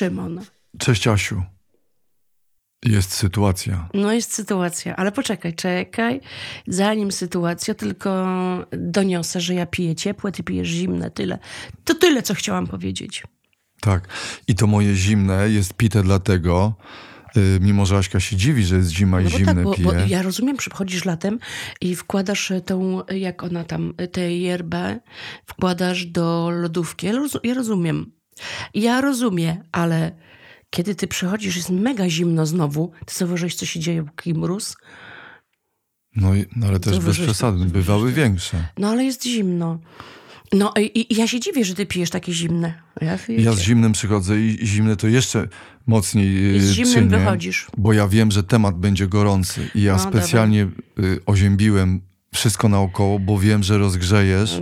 Szymon. Cześć Asiu. Jest sytuacja. No jest sytuacja, ale poczekaj, czekaj. Zanim sytuacja, tylko doniosę, że ja piję ciepłe, ty pijesz zimne, tyle. To tyle, co chciałam powiedzieć. Tak. I to moje zimne jest pite dlatego, y, mimo że Aśka się dziwi, że jest zima i No bo zimne tak, bo, pije. bo ja rozumiem, przychodzisz latem i wkładasz tą, jak ona tam, tę yerbę, wkładasz do lodówki. Ja rozumiem. Ja rozumiem, ale kiedy ty przychodzisz, jest mega zimno znowu, ty zauważyłeś, co się dzieje, jaki mróz? No, no ale też bez przesady. Bywały większe. No ale jest zimno. No i, i ja się dziwię, że ty pijesz takie zimne. Ja, Ja z zimnym przychodzę i i zimne to jeszcze mocniej I y, z zimnym czynię, wychodzisz. Bo ja wiem, że temat będzie gorący. I ja No, specjalnie y, oziębiłem wszystko naokoło, bo wiem, że rozgrzejesz.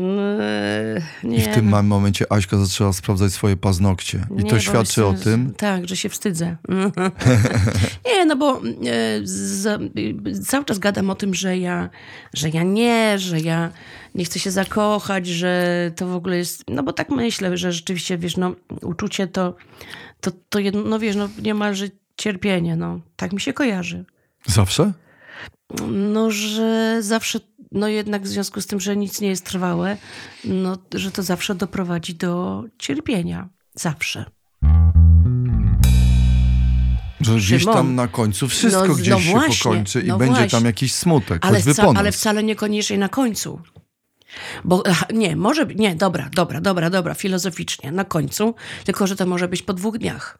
Nie, I w tym momencie Aśka zaczęła sprawdzać swoje paznokcie. I Nie, to świadczy o tym, Tak, że się wstydzę. nie, no bo e, z, cały czas gadam o tym, że ja, że ja nie, że ja nie chcę się zakochać, że to w ogóle jest... No bo tak myślę, że rzeczywiście, wiesz, no uczucie to, to, to jedno, no wiesz, no niemalże cierpienie, no. Tak mi się kojarzy. zawsze? No, że zawsze, no jednak w związku z tym, że nic nie jest trwałe, no, że to zawsze doprowadzi do cierpienia. Zawsze. Że gdzieś tam na końcu wszystko No, gdzieś no się właśnie, pokończy i no będzie właśnie. tam jakiś smutek, Ale, wca, ale wcale niekoniecznie na końcu. Bo nie, może być, nie, dobra, dobra, dobra, dobra, filozoficznie, na końcu, tylko że to może być po dwóch dniach.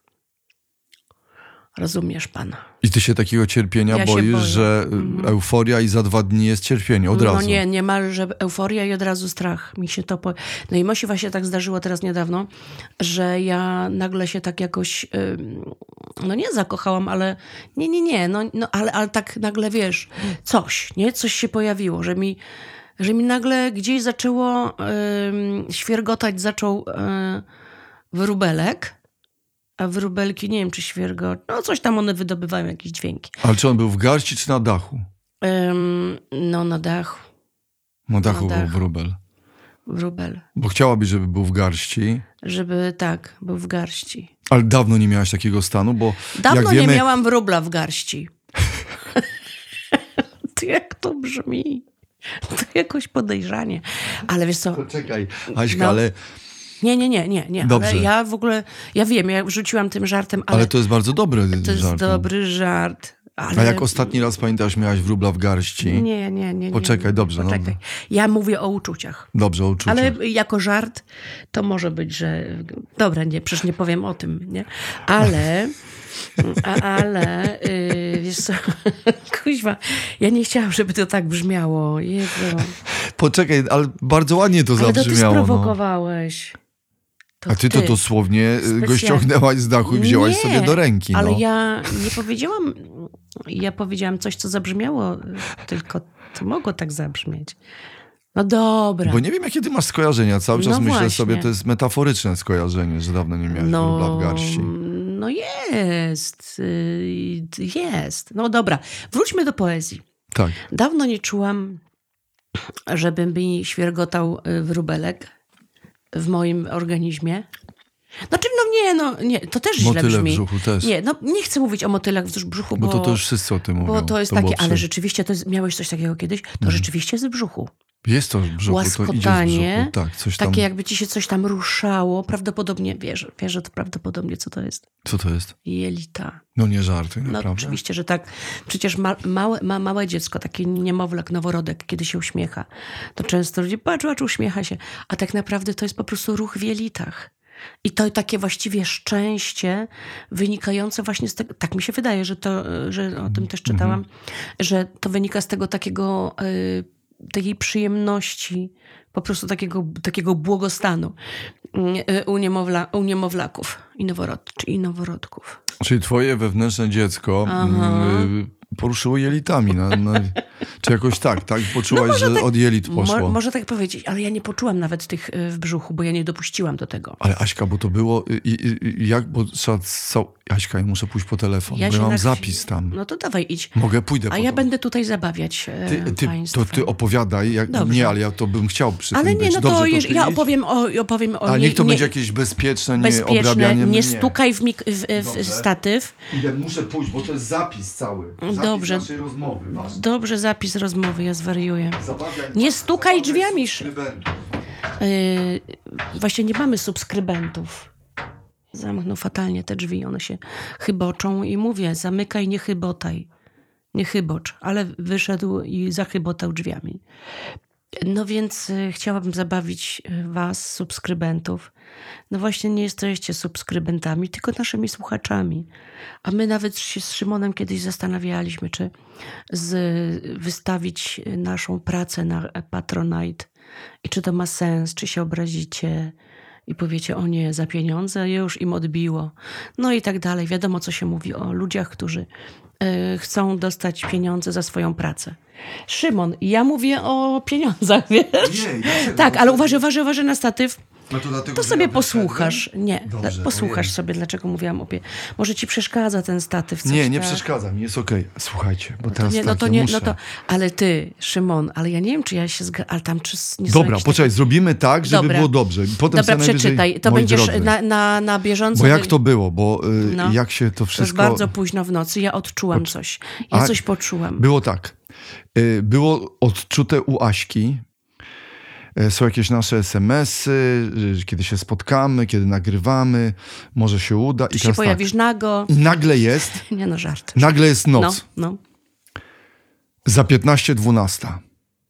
Rozumiesz pan? I ty się takiego cierpienia Ja boisz, że y, euforia i za dwa dni jest cierpienie, od no razu. nie, niemalże euforia i od razu strach. Mi się to po... No i Mosi właśnie tak zdarzyło teraz niedawno, że ja nagle się tak jakoś, no nie zakochałam, ale nie, nie, nie, no, no ale, ale tak nagle, wiesz, coś, nie? Coś się pojawiło, że mi, że mi nagle gdzieś zaczęło ym, świergotać, zaczął y, wróbelek, a wróbelki, nie wiem czy świergot, no coś tam one wydobywają, jakieś dźwięki. Ale czy on był w garści, czy na dachu? Ym, no na dachu, Na dachu Na był dachu. wróbel. wróbel. Bo chciałabyś, żeby był w garści, żeby tak, był w garści. ale dawno nie miałaś takiego stanu, bo Dawno jak wiemy, nie miałam wróbla w garści. to jak to brzmi? To jakoś podejrzanie. Ale wiesz co, Poczekaj, Aśka, No. ale, nie, nie, nie, nie, nie. Dobrze. Ale ja w ogóle, ja wiem, ja rzuciłam tym żartem, ale, ale to jest bardzo dobry to jest żart. no. dobry żart. Ale... A jak ostatni raz pamiętasz, miałaś wróbla w garści? Nie, nie, nie. nie Poczekaj, nie, dobrze, no. Poczekaj. Ja mówię o uczuciach. Dobrze, o uczuciach. Ale jako żart to może być, że. Dobra, nie, przecież nie powiem o tym, nie? Ale. A, ale, yy, wiesz co, kuźwa, ja nie chciałam, żeby to tak brzmiało. Jezu. Poczekaj, ale bardzo ładnie to Ale to ty zabrzmiało. No. To A ty to dosłownie y, go Specjalnie. ściągnęłaś z dachu i wzięłaś Nie, sobie do ręki. Ale no. ja nie powiedziałam, ja powiedziałam coś, co zabrzmiało, tylko to mogło tak zabrzmieć. No dobra. Bo nie wiem, jakie ty masz skojarzenia. Cały czas No myślę właśnie. sobie, to jest metaforyczne skojarzenie, że dawno nie miałeś No, w garści. no jest, y, jest. No dobra, wróćmy do poezji. Tak. Dawno nie czułam, żeby mi świergotał y, wróbelek w moim organizmie. Znaczy, no nie, no nie, to też źle Motyle w brzmi. brzuchu też. Nie, no nie chcę mówić o motylach w brzuchu, bo, Bo to, to już wszyscy o tym mówią. bo to jest było takie, ale rzeczywiście, to jest, miałeś coś takiego kiedyś? To Mhm. rzeczywiście jest w brzuchu. Jest to brzuchu, to Łaskotanie, brzuchu. Tak, coś tam. takie jakby ci się coś tam ruszało, prawdopodobnie, wiesz, wiesz, że to prawdopodobnie co to jest? Co to jest? Jelita. No nie żartuj, No naprawdę. oczywiście, że tak. Przecież ma, małe, ma, małe dziecko, taki niemowlak, noworodek, kiedy się uśmiecha, to często ludzie patrzą, patrz, uśmiecha się. A tak naprawdę to jest po prostu ruch w jelitach. I to takie właściwie szczęście wynikające właśnie z tego, tak mi się wydaje, że to, że o tym też czytałam, że to wynika z tego takiego, y, takiej przyjemności, po prostu takiego, takiego błogostanu y, u, niemowla, u niemowlaków i, noworod, i noworodków. Czyli twoje wewnętrzne dziecko Aha. Y, poruszyło jelitami. Na, na, Czy jakoś tak, tak? Poczułaś, No że tak- od jelit poszło. Mo, może tak powiedzieć, ale ja nie poczułam nawet tych y, w brzuchu, bo ja nie dopuściłam do tego. Ale Aśka, bo to było, i, i, i, jak, bo trzeba, co, Aśka, ja muszę pójść po telefon, bo ja mam na- zapis tam. No to dawaj, idź. Mogę, pójdę A ja to. będę tutaj zabawiać e, Ty, ty, to ty opowiadaj, jak, Dobrze. nie, ale ja to bym chciał przy Ale nie, być. no Dobrze, to, jeż- ty ja opowiem o, opowiem o A nie, niech to nie, będzie jakieś bezpieczne, nie bezpieczne, obrabianie nie mnie. stukaj w, mik- w, w statyw. Idę, muszę pójść, bo to jest zapis cały. Dobrze. Dobrze, zapis rozmowy, ja zwariuję. Nie stukaj drzwiami. Yy, właśnie nie mamy subskrybentów. Zamknął fatalnie te drzwi, one się chyboczą i mówię, zamykaj, nie chybotaj. Nie chybocz, ale wyszedł i zachybotał drzwiami. No więc y, chciałabym zabawić y, was, subskrybentów. No właśnie nie jesteście subskrybentami, tylko naszymi słuchaczami. A my nawet się z Szymonem kiedyś zastanawialiśmy, czy z, wystawić naszą pracę na Patronite i czy to ma sens, czy się obrazicie i powiecie, o nie, za pieniądze już im odbiło. No i tak dalej. Wiadomo, co się mówi o ludziach, którzy y, chcą dostać pieniądze za swoją pracę. Szymon, ja mówię o pieniądzach, wiesz? Nie, dlaczego? tak, ale uważaj, uważaj, uważaj na statyw. No to dlatego, To sobie ja posłuchasz. Nie, Dobrze, da- posłuchasz sobie, dlaczego mówiłam o pie... Może ci przeszkadza ten statyw. Coś, Nie, nie tak? przeszkadza mi, jest okej. Słuchajcie, bo teraz Nie, tak, no to ja nie, muszę. no to, ale ty, Szymon, ale ja nie wiem, czy ja się zgadzam, ale tam czy nie Dobra, poczekaj, zrobimy tak, żeby Dobra. było dobrze. Potem Dobra, przeczytaj. To będziesz drodzy, na, na, na bieżąco. Bo jak to było, bo y, No. jak się to To wszystko... bardzo późno w nocy. Ja odczułam coś. Ja A- coś poczułam. Było tak. Y, Było odczute u Aśki. Y, Są jakieś nasze SMS-y, kiedy się spotkamy, kiedy nagrywamy, może się uda. Czy I się teraz pojawisz nago? tak. I nagle jest, Nie no, żart. nagle jest No, noc. no. Za 15.12.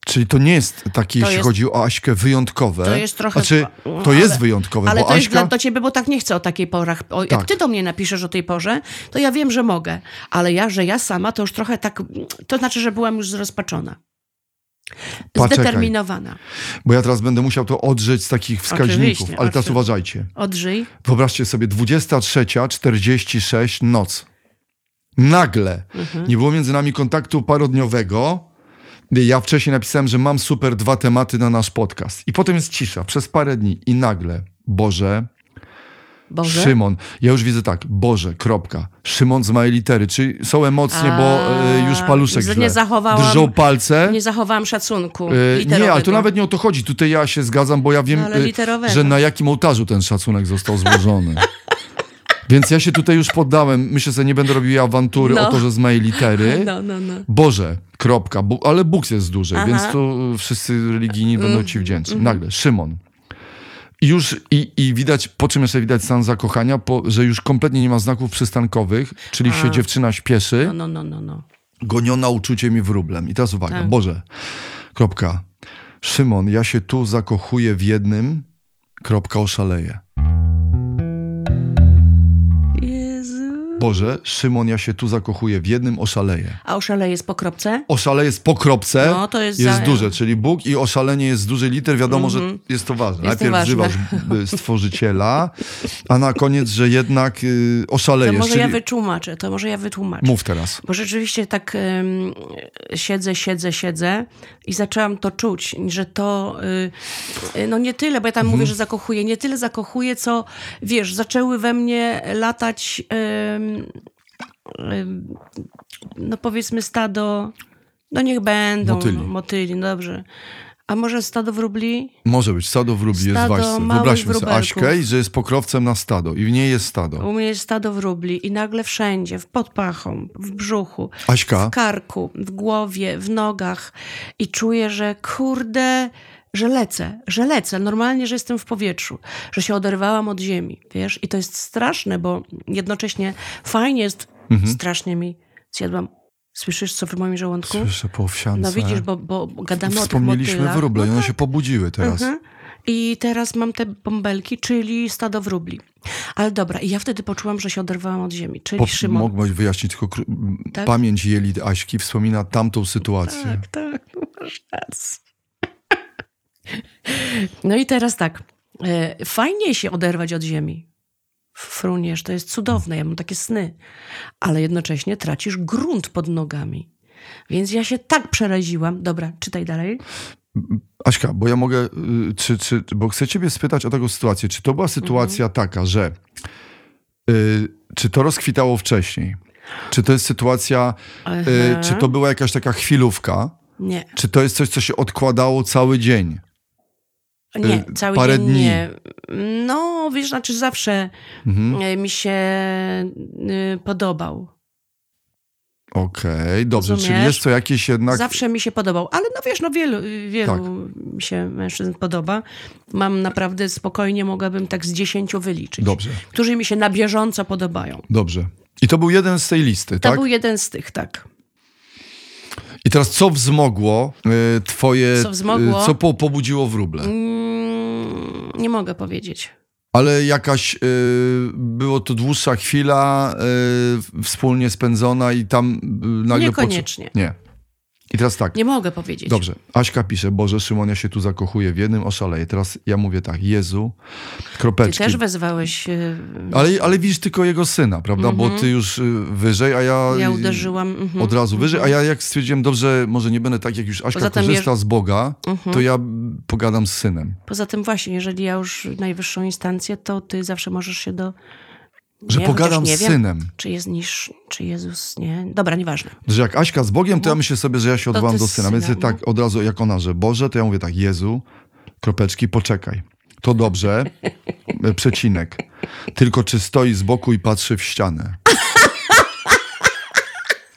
Czyli to nie jest takie, jeśli jest- chodzi o Aśkę, wyjątkowe. To jest trochę- Znaczy, to ale- jest wyjątkowe, Ale bo to jest Aśka... dla, do ciebie, bo tak nie chcę o takiej porach. O, jak Tak. ty do mnie napiszesz o tej porze, to ja wiem, że mogę. Ale ja, że ja sama, to już trochę tak... To znaczy, że byłam już zrozpaczona. Poczekaj. Zdeterminowana. Bo ja teraz będę musiał to odrzeć z takich wskaźników. Oczywiście, ale teraz oczywiście. uważajcie. Odżyj. Wyobraźcie sobie, 23.46 noc. Nagle. Mhm. Nie było między nami kontaktu parodniowego. Ja wcześniej napisałem, że mam super dwa tematy na nasz podcast. I potem jest cisza przez parę dni. I nagle, Boże, Boże. Szymon. Ja już widzę tak, Boże, kropka. Szymon z małej litery. Czyli są emocje, bo A, y, już paluszek źle. nie zachowałam- Drżą palce. Nie zachowałam szacunku Y, Nie, ale to nawet nie o to chodzi. Tutaj ja się zgadzam, bo ja wiem, No, y, literowego. że na jakim ołtarzu ten szacunek został złożony. Więc ja się tutaj już poddałem. Myślę, że nie będę robił awantury No. o to, że z mojej litery. No, no, no. Boże, kropka. Bu ale Bóg jest duży, Aha. więc y, wszyscy religijni będą ci wdzięczni. Mhm. Nagle, Szymon. I już, i, i widać, po czym jeszcze widać stan zakochania, po, że już kompletnie nie ma znaków przystankowych, czyli się dziewczyna śpieszy, No, no, no, no, no. goniona uczuciem i wróblem. I teraz uwaga, Tak. Boże, kropka. Szymon, ja się tu zakochuję w jednym, kropka, oszaleję. Boże, Szymon, ja się tu zakochuję w jednym, oszaleję. A oszaleje jest po kropce? Oszaleje jest po kropce, No, to jest jest za- duże, czyli Bóg i oszalenie jest z dużej liter. Wiadomo, że jest to ważne. Jest to Najpierw ważne. wzywasz stworzyciela, a na koniec, że jednak y, To oszalejesz. może czyli... ja wytłumaczę, to może ja wytłumaczę. Mów teraz. Bo rzeczywiście tak ym, siedzę, siedzę, siedzę i zaczęłam to czuć, że to, y, no nie tyle, bo ja tam Mhm. mówię, że zakochuję, nie tyle zakochuję, co, wiesz, zaczęły we mnie latać, ym, no powiedzmy stado, no niech będą Motyli. motyli dobrze. A może stado wróbli? Może być, stado wróbli jest Stado właśnie. małych Wyobraźmy sobie. Aśkę, i że jest pokrowcem na stado i w niej jest stado. U mnie jest stado wróbli i nagle wszędzie, w pod pachą, w brzuchu, Aśka, w karku, w głowie, w nogach i czuję, że kurde, że lecę, że lecę. Normalnie, że jestem w powietrzu, że się oderwałam od ziemi, wiesz? I to jest straszne, bo jednocześnie fajnie jest, Mhm. strasznie mi zjadłam. Słyszysz, co w moim żołądku? słyszę po owsiance. No widzisz, bo, bo gadamy o tych Wspomnieliśmy wróble i No one tak. się pobudziły teraz. Mhm. I teraz mam te bąbelki, czyli stado wróbli. Ale dobra, i ja wtedy poczułam, że się oderwałam od ziemi, czyli Po, Szymon. Mogłaś wyjaśnić tylko Tak? pamięć Jelit Aśki wspomina tamtą sytuację. Tak, tak, no masz rację. No i teraz tak. E, Fajnie się oderwać od ziemi. Fruniesz, to jest cudowne, ja mam takie sny. Ale jednocześnie tracisz grunt pod nogami. Więc ja się tak przeraziłam. Dobra, czytaj dalej. Aśka, bo ja mogę, y, czy, czy, bo chcę ciebie spytać o taką sytuację. Czy to była sytuacja Mhm. taka, że y, czy to rozkwitało wcześniej? Czy to jest sytuacja, y, czy to była jakaś taka chwilówka? Nie, Czy to jest coś, co się odkładało cały dzień? Nie, Y, cały parę dzień dni. nie. No, wiesz, znaczy zawsze Mhm. y, mi się y, podobał. Okej, dobrze, czyli Rozumiesz? jest to jakieś jednak... Zawsze mi się podobał, ale no wiesz, no wielu, wielu mi się mężczyzn podoba. Mam naprawdę spokojnie, mogłabym tak z dziesięciu wyliczyć. Dobrze, Którzy mi się na bieżąco podobają. dobrze. I to był jeden z tej listy, To tak? był jeden z tych, tak. I teraz co wzmogło y, twoje... Co wzmogło? y, co po, pobudziło wróble? Mm, nie mogę powiedzieć. Ale jakaś y, było to dłuższa chwila y, wspólnie spędzona i tam y, nagle Niekoniecznie. Poczu- nie. I teraz tak. Nie mogę powiedzieć. Dobrze. Aśka pisze, Boże, Szymon, ja się tu zakochuję w jednym, oszaleję. Teraz ja mówię tak, Jezu, Ty kropeczki. też wezwałeś. y, Ale, ale widzisz tylko jego syna, prawda? Bo ty już y, wyżej, a ja... Ja uderzyłam. mhm. Od razu wyżej, a ja jak stwierdziłem, dobrze, może nie będę tak, jak już Aśka Poza korzysta jeż- z Boga, Mhm. to ja pogadam z synem. Poza tym właśnie, jeżeli ja już najwyższą instancję, to ty zawsze możesz się do... Że nie, pogadam z wiem, synem. Czy jest niż, czy Jezus, nie? Dobra, nieważne. Że jak Aśka z Bogiem, to ja myślę sobie, że ja się No. Odwołam do z syna. Więc syna, tak od razu jak ona, że Boże, to ja mówię tak, Jezu, kropeczki, poczekaj. To dobrze, przecinek. Tylko czy stoi z boku i patrzy w ścianę.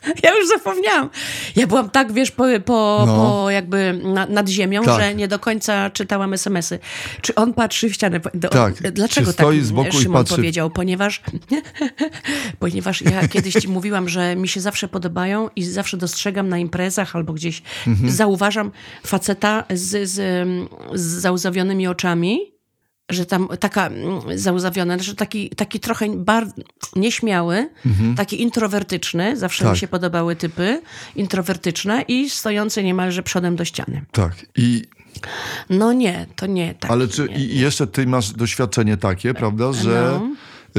Ja już zapomniałam. Ja byłam tak, wiesz, po, po, No. po jakby na, nad ziemią, Tak. że nie do końca czytałam smsy. Czy on patrzy w ścianę? Do, Tak. Dlaczego Czy stoi tak z boku i Szymon patrzy w- powiedział? Ponieważ, ponieważ ja kiedyś ci mówiłam, że mi się zawsze podobają i zawsze dostrzegam na imprezach albo gdzieś Mhm. zauważam faceta z, z, z załzawionymi oczami, że tam taka mm, załzawiona, że taki, taki trochę bardzo nieśmiały, taki introwertyczny, zawsze Mhm. Tak. mi się podobały typy introwertyczne i stojący niemalże przodem do ściany. Tak. I, No nie, to nie tak. ale czy nie. i jeszcze ty masz doświadczenie takie, prawda, że No.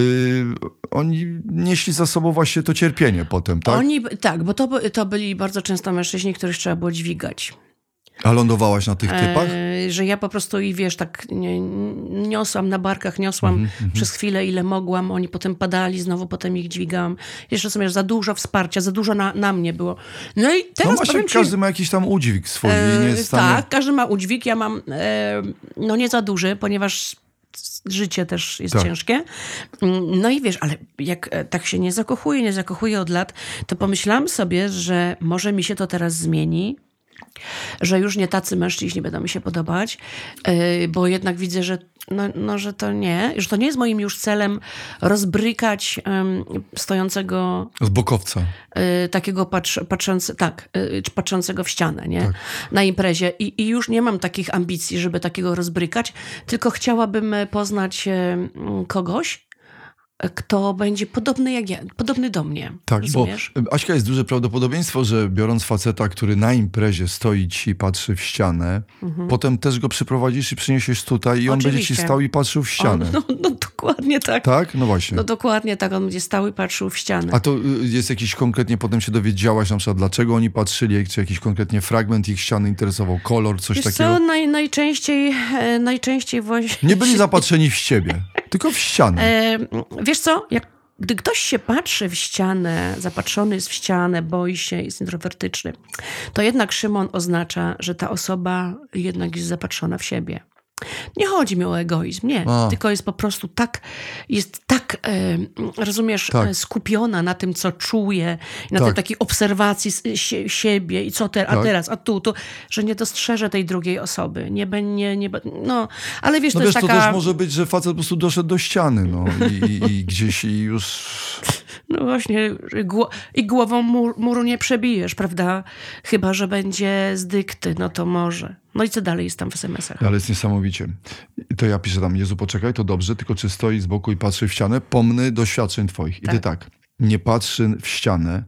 y, oni nieśli za sobą właśnie to cierpienie potem, tak? Oni, tak, bo to, to byli bardzo często mężczyźni, których trzeba było dźwigać. A lądowałaś na tych typach? E, że ja po prostu ich, wiesz, tak niosłam na barkach, niosłam Mhm, przez chwilę, ile mogłam. Oni potem padali, znowu potem ich dźwigałam. Jeszcze sobie za dużo wsparcia, za dużo na, na mnie było. No i No teraz właśnie, powiem ci, każdy ma jakiś tam udźwig swój i nie e, jest stanie... Tak, każdy ma udźwig. Ja mam, e, no nie za duży, ponieważ życie też jest Tak. ciężkie. Mm, No i wiesz, ale jak e, tak się nie zakochuję, nie zakochuję od lat, to pomyślałam sobie, że może mi się to teraz zmieni, że już nie tacy mężczyźni będą mi się podobać, yy, bo jednak widzę, że, no, no, że to nie, że to nie jest moim już celem rozbrykać stojącego Z bokowca. y, takiego patrz, tak, y, patrzącego w ścianę, nie? Tak. Na imprezie. I, I już nie mam takich ambicji, żeby takiego rozbrykać, tylko chciałabym poznać kogoś, kto będzie podobny jak ja, podobny do mnie. Tak, rozumiesz? bo Aśka jest duże prawdopodobieństwo, że biorąc faceta, który na imprezie stoi ci i patrzy w ścianę, potem też go przyprowadzisz i przyniesiesz tutaj i on będzie ci Mhm. Stał i patrzył w ścianę. O, no, no dokładnie tak. Tak? No właśnie. No dokładnie tak, on będzie stał i patrzył w ścianę. A to y, jest jakiś konkretnie, potem się dowiedziałaś na przykład, dlaczego oni patrzyli, czy jakiś konkretnie fragment ich ściany interesował, kolor, coś Wiesz takiego? co, naj, najczęściej, e, najczęściej właśnie... Nie byli zapatrzeni w siebie, tylko w ścianę. E, wiesz co, jak, gdy ktoś się patrzy w ścianę, zapatrzony jest w ścianę, boi się, jest introwertyczny, to jednak Szymon oznacza, że ta osoba jednak jest zapatrzona w siebie. Nie chodzi mi o egoizm, nie. A. Tylko jest po prostu tak, jest tak, e, rozumiesz, Tak. e, skupiona na tym, co czuje, na Tak. tej takiej obserwacji s- sie, siebie i co te, a Tak. teraz, a tu, tu, że nie dostrzeże tej drugiej osoby. Nie będzie, nie, no, ale wiesz, No to wiesz, jest to taka... też może być, że facet po prostu doszedł do ściany, no i, i, i gdzieś i już... No właśnie, gło- i głową mur, muru nie przebijesz, prawda? Chyba, że będzie z dykty, no to może. No i co dalej jest tam w SMS-ach? Ale jest niesamowicie. To ja piszę tam, Jezu, poczekaj, to dobrze, tylko czy stoi z boku i patrzy w ścianę, pomny doświadczeń twoich. I ty tak, nie patrzy w ścianę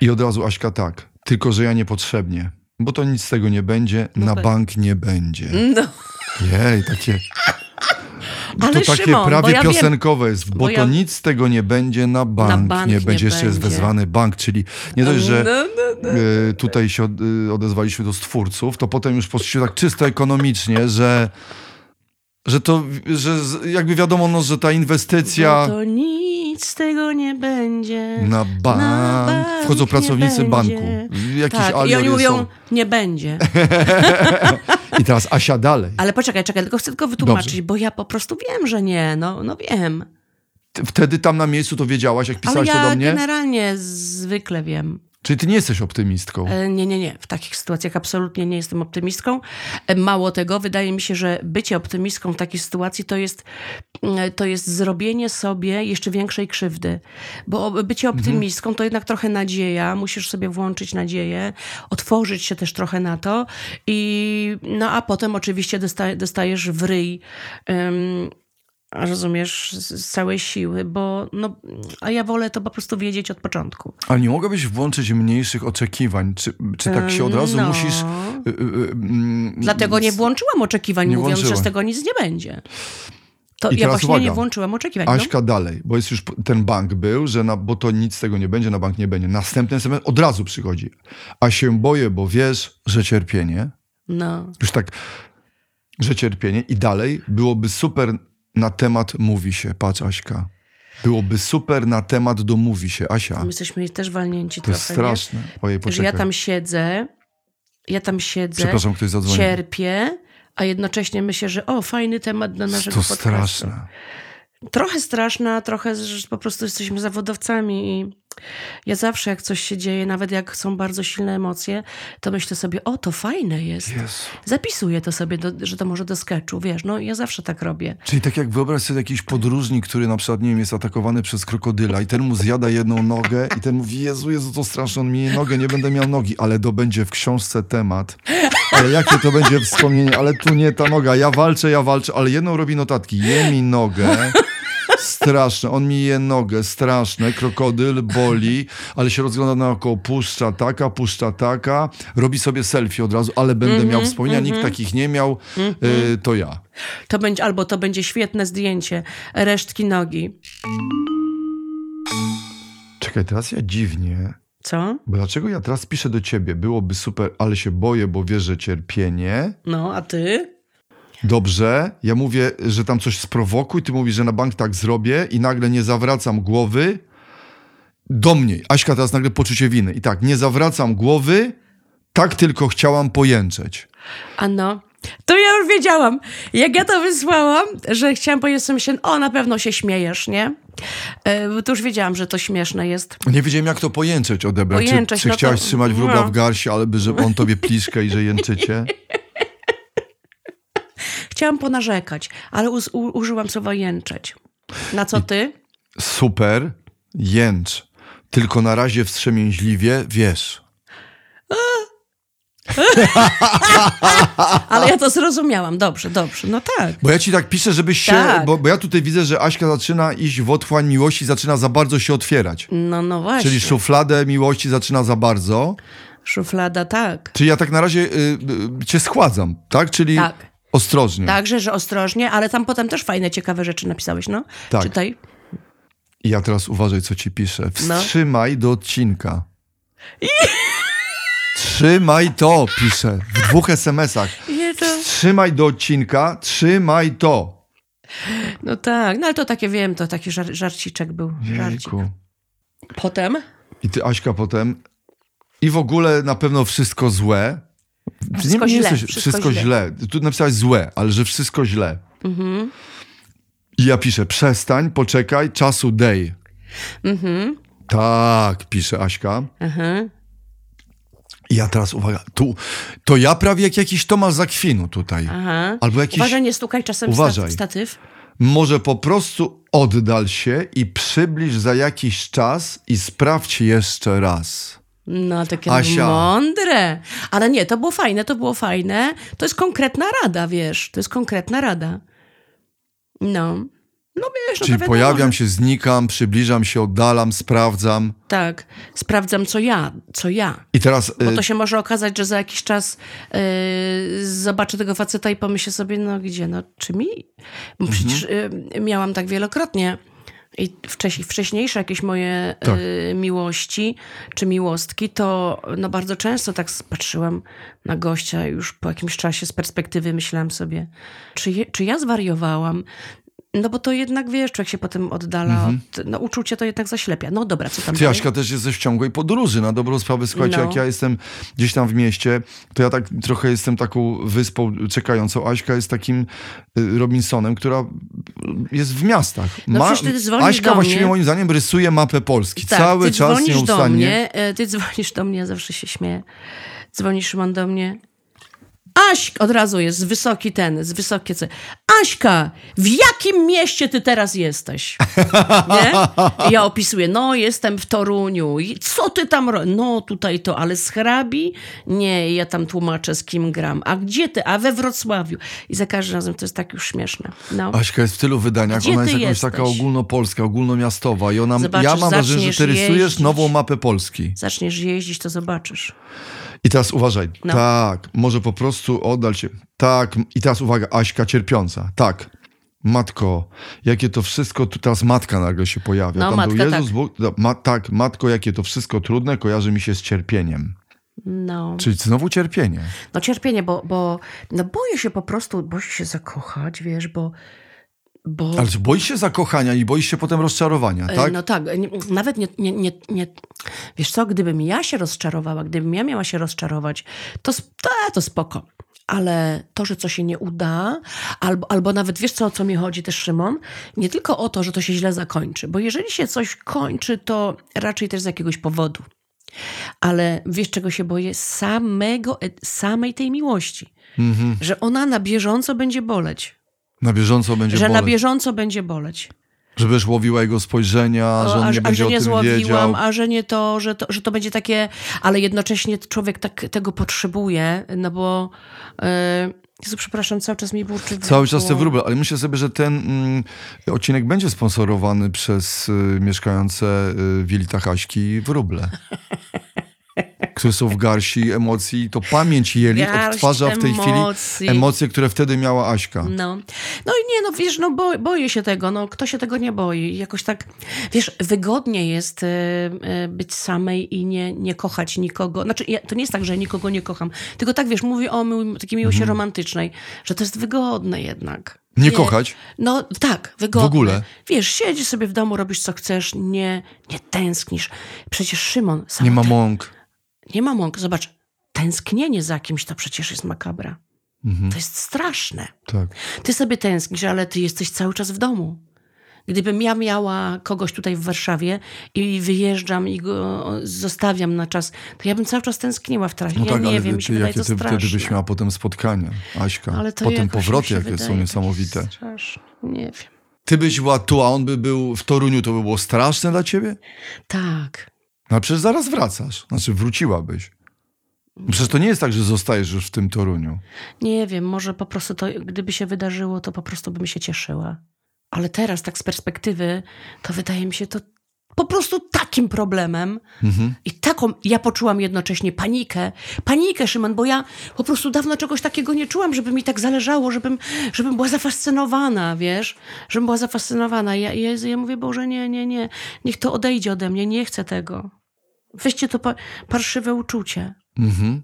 i od razu Aśka tak, tylko że ja niepotrzebnie, bo to nic z tego nie będzie, na be- bank nie będzie. No, Jej, takie... Ale to takie Szymon, prawie ja wiem- piosenkowe jest, bo, bo to ja- nic z tego nie będzie na bank. bank nie nie będzie, jeszcze jest będzie. wezwany bank, czyli nie dość, że No, no, no. tutaj się e, odezwaliśmy do stwórców, to potem już poszliśmy tak czysto ekonomicznie, że, że to, że jakby wiadomo, no, że ta inwestycja Bo to nic z tego nie będzie. na bank, bank wchodzą pracownicy banku. Jakiś tak, i oni mówią, są. nie będzie. I teraz Asia dalej. Ale poczekaj, czekaj, tylko chcę tylko wytłumaczyć, Dobrze. bo ja po prostu wiem, że nie, no, no wiem. Wtedy tam na miejscu to wiedziałaś, jak Ale pisałaś ja to do mnie? generalnie zwykle wiem. Czyli ty nie jesteś optymistką. E, Nie, nie, nie. W takich sytuacjach absolutnie nie jestem optymistką. E, Mało tego, wydaje mi się, że bycie optymistką w takiej sytuacji to jest, e, to jest zrobienie sobie jeszcze większej krzywdy. Bo bycie optymistką to jednak trochę nadzieja. Musisz sobie włączyć nadzieję, otworzyć się też trochę na to. I, no a potem oczywiście dosta, dostajesz w ryj. em, rozumiesz, z całej siły, bo no, a ja wolę to po prostu wiedzieć od początku. Ale nie mogłabyś włączyć mniejszych oczekiwań? Czy, czy tak się od razu No. musisz... y, y, y, Dlatego nie włączyłam oczekiwań, Nie mówiąc, że włączyła. z tego nic nie będzie. To I ja teraz właśnie uwaga. nie włączyłam oczekiwań. no. Aśka dalej, bo jest już ten bank był, że na, bo to nic z tego nie będzie, na bank nie będzie. Następny SMS od razu przychodzi. A się boję, bo wiesz, że cierpienie, No. już tak, że cierpienie i dalej byłoby super na temat mówi się. Patrz Aśka. Byłoby super na temat domówi się. Asia, My jesteśmy też walnięci to trochę, jest straszne. Ojej, nie? Że poczekaj. ja tam siedzę, ja tam siedzę, Przepraszam, ktoś zadzwonił. cierpię, a jednocześnie myślę, że o, fajny temat dla naszego To podcastu. straszne. Trochę straszne, a trochę, że po prostu jesteśmy zawodowcami i ja zawsze jak coś się dzieje, nawet jak są bardzo silne emocje, to myślę sobie, o, to fajne jest. Jezu. Zapisuję to sobie, do, że to może do sketchu, wiesz, no ja zawsze tak robię. Czyli tak jak wyobraź sobie jakiś podróżnik, który na przykład, nie wiem, jest atakowany przez krokodyla i ten mu zjada jedną nogę i ten mówi, Jezu, Jezu, to straszne, on mi je nogę, nie będę miał nogi, ale to będzie w książce temat. Ale jakie to będzie wspomnienie, ale tu nie ta noga, ja walczę, ja walczę, ale jedną robi notatki, je mi nogę, straszne, on mi je nogę, straszne, krokodyl boli, ale się rozgląda naokoło, puszcza taka, puszcza taka, robi sobie selfie od razu, ale będę miał wspomnienia, nikt takich nie miał, y, to ja. To będzie, albo to będzie świetne zdjęcie, resztki nogi. Czekaj, teraz ja dziwnie. Co? Bo dlaczego ja teraz piszę do ciebie? Byłoby super, ale się boję, bo wiesz, że cierpienie. No, a ty? Dobrze, ja mówię, że tam coś sprowokuj, ty mówisz, że na bank tak zrobię i nagle nie zawracam głowy do mnie. Aśka teraz nagle poczucie winy. I tak, nie zawracam głowy, tak tylko chciałam pojęczeć. Ano. To ja już wiedziałam. Jak ja to wysłałam, że chciałam powiedzieć sobie, myślę, o, na pewno się śmiejesz, nie? E, bo to już wiedziałam, że to śmieszne jest. Nie wiedziałem, jak to pojęczeć odebrać. Pojęczeć, czy czy no to- chciałaś trzymać wróbla no. w garści, ale by, żeby on tobie pliszkę i że jęczycie? Chciałam ponarzekać, ale us- u- użyłam słowa jęczeć. Na co ty? Super, jęcz. Tylko na razie wstrzemięźliwie, wiesz. Ale ja to zrozumiałam. Dobrze, dobrze. No tak. Bo ja ci tak piszę, żebyś się. Tak. Bo, bo ja tutaj widzę, że Aśka zaczyna iść w otchłań miłości, zaczyna za bardzo się otwierać. No, no właśnie. Czyli szufladę miłości zaczyna za bardzo. Szuflada, tak. Czyli ja tak na razie y, y, cię schładzam, tak? Czyli Tak. Ostrożnie. Także, że ostrożnie, ale tam potem też fajne, ciekawe rzeczy napisałeś, no? Tak. Czytaj. I ja teraz uważaj, co ci piszę. No. Wstrzymaj do odcinka. Trzymaj to, piszę. W dwóch SMS-ach. Trzymaj do odcinka, trzymaj to. No tak, no ale to takie, wiem, to taki żar żarciczek był. Żarcik. Potem? I ty, Aśka, potem. I w ogóle na pewno wszystko złe. Wszystko źle, jesteś- wszystko wszystko źle. źle. Tu napisałeś złe, ale że wszystko źle. Mhm. I ja piszę, przestań, poczekaj, czasu dej. Mhm. Tak, pisze Aśka. Mhm. I ja teraz, uwaga, tu, to ja prawie jak jakiś Tomasz Zakwinu tutaj. Aha. Albo jakiś, Uważaj, nie stukaj czasem. Uważaj. statyw. może po prostu oddal się i przybliż za jakiś czas i sprawdź jeszcze raz. No, takie Asia. mądre. Ale nie, to było fajne, to było fajne. To jest konkretna rada, wiesz, to jest konkretna rada. No. No wiesz, no Czyli pojawiam się, znikam, przybliżam się, oddalam, sprawdzam. Tak, sprawdzam co ja, co ja. I teraz Bo y, to się może okazać, że za jakiś czas yy, zobaczę tego faceta i pomyślę sobie, no gdzie, no czy mi? Bo Mhm. przecież yy, miałam tak wielokrotnie. I wcześniej, wcześniejsze jakieś moje Tak. yy, miłości czy miłostki, to no bardzo często tak patrzyłam na gościa już po jakimś czasie z perspektywy myślałam sobie, czy, je, czy ja zwariowałam? No bo to jednak, wiesz, człowiek się potem oddala od... No uczucie to jednak zaślepia. No dobra, co tam Ty, dalej? Aśka, też jesteś w ciągłej podróży, na dobrą sprawę. Słuchajcie, No. jak ja jestem gdzieś tam w mieście, to ja tak trochę jestem taką wyspą czekającą. Aśka jest takim y, Robinsonem, która jest w miastach. No przecież ty dzwonisz Aśka do właściwie mnie. moim zdaniem rysuje mapę Polski. Tak, Cały czas dzwonisz do nieustannie. mnie, e, ty dzwonisz do mnie, ja zawsze się śmieję. Dzwonisz Szymon do mnie. Aś, od razu jest wysoki ten, z wysokie C. Aśka, w jakim mieście ty teraz jesteś? Nie? Ja opisuję, no jestem w Toruniu. I co ty tam robisz? No tutaj to, ale z hrabi? Nie, ja tam tłumaczę z kim gram. A gdzie ty? A we Wrocławiu. I za każdym razem to jest tak już śmieszne. No. Aśka jest w tylu wydaniach, Gdzie ona jest ty jakąś taka jesteś? ogólnopolska, ogólnomiastowa i ona, Zobaczysz, ja mam wrażenie, że ty rysujesz jeździć. nową mapę Polski. Zaczniesz jeździć, to zobaczysz. I teraz uważaj. No. Tak, może po prostu oddal się. Tak, i teraz uwaga, Aśka cierpiąca. Tak. Matko, jakie to wszystko, tu teraz matka nagle się pojawia. No, Tam matka, był Jezus, tak. Bóg, ma, tak, matko, jakie to wszystko trudne, kojarzy mi się z cierpieniem. No. Czyli znowu cierpienie. No cierpienie, bo, bo no boję się po prostu, boję się zakochać, wiesz, bo... bo Ale boisz się zakochania i boisz się potem rozczarowania, e, tak? No tak, nawet nie, nie, nie, nie... Wiesz co, gdybym ja się rozczarowała, gdybym ja miała się rozczarować, to, to, to spoko. Ale to, że coś się nie uda, albo, albo nawet wiesz co, o co mi chodzi też, Szymon? Nie tylko o to, że to się źle zakończy, bo jeżeli się coś kończy, to raczej też z jakiegoś powodu. Ale wiesz, czego się boję? Samego, e, samej tej miłości. Mhm. Że ona na bieżąco będzie boleć. Na bieżąco będzie że na boleć. bieżąco będzie boleć. Żebyś łowiła jego spojrzenia, że on a, nie a będzie że o nie tym złowiłam, wiedział. a że nie to że, to, że to będzie takie, ale jednocześnie człowiek tak tego potrzebuje, no bo e, Jezu, przepraszam, cały czas mi burczy Cały czas te wróble, ale myślę sobie, że ten mm, odcinek będzie sponsorowany przez y, mieszkające y, w Jelitach Aśki wróble. które są w garści emocji. To pamięć Jelit Garść odtwarza w tej emocji. chwili emocje, które wtedy miała Aśka. No. no i nie, no wiesz, no bo, boję się tego, no kto się tego nie boi? Jakoś tak, wiesz, wygodnie jest y, y, być samej i nie, nie kochać nikogo. Znaczy, ja, to nie jest tak, że ja nikogo nie kocham, tylko tak, wiesz, mówię o mi, takiej miłości romantycznej, że to jest wygodne jednak. Mhm. Nie kochać? No tak, wygodne. W ogóle? Wiesz, siedzisz sobie w domu, robisz co chcesz, nie, nie tęsknisz. Przecież Szymon, samo Nie ma mąk. Nie ma mąk. Zobacz, tęsknienie za kimś to przecież jest makabra. To jest straszne. Tak. Ty sobie tęsknisz, ale ty jesteś cały czas w domu. Gdybym ja miała kogoś tutaj w Warszawie i wyjeżdżam i go zostawiam na czas, to ja bym cały czas tęskniła w trasie. No ja tak, nie wiem, ty, się jakie to ty wtedy byś miała potem spotkania, Aśka. Ale to potem powroty, jakie wydaje są niesamowite. Straszne. Nie wiem. Ty byś była tu, a on by był w Toruniu, to by było straszne dla ciebie? Tak. No przecież zaraz wracasz. Znaczy wróciłabyś. Przecież to nie jest tak, że zostajesz już w tym Toruniu. Nie wiem, może po prostu to, gdyby się wydarzyło, to po prostu bym się cieszyła. Ale teraz, tak z perspektywy, to wydaje mi się to po prostu takim problemem. Mhm. I taką, ja poczułam jednocześnie panikę. Panikę, Szymon, bo ja po prostu dawno czegoś takiego nie czułam, żeby mi tak zależało, żebym, żebym była zafascynowana, wiesz? Żebym była zafascynowana. Ja, ja, ja mówię, Boże, nie, nie, nie. Niech to odejdzie ode mnie, nie chcę tego. Weźcie to pa, parszywe uczucie. Mhm.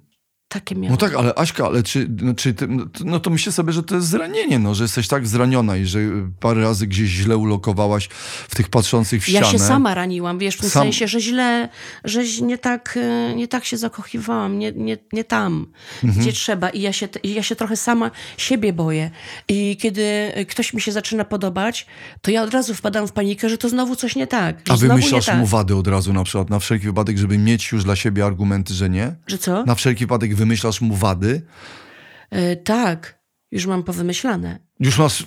Takie miałam. No tak, ale Aśka, ale czy, no, czy ty, no, to- no to myślę sobie, że to jest zranienie, no, że jesteś tak zraniona i że y, parę razy gdzieś źle ulokowałaś w tych patrzących w Ja ścianę. się sama raniłam, wiesz, w tym Sam- sensie, że źle, że nie tak, e, nie tak się zakochiwałam, nie, nie, nie tam, Mhm. gdzie trzeba. I ja, się, ja się trochę sama siebie boję. I kiedy e, ktoś mi się zaczyna podobać, to ja od razu wpadam w panikę, że to znowu coś nie tak. A wymyślasz tak. mu wady od razu na przykład, na wszelki wypadek, żeby mieć już dla siebie argumenty, że nie? Że co? Na wszelki wypadek wymyślasz mu wady? E, tak, już mam powymyślane. Już masz,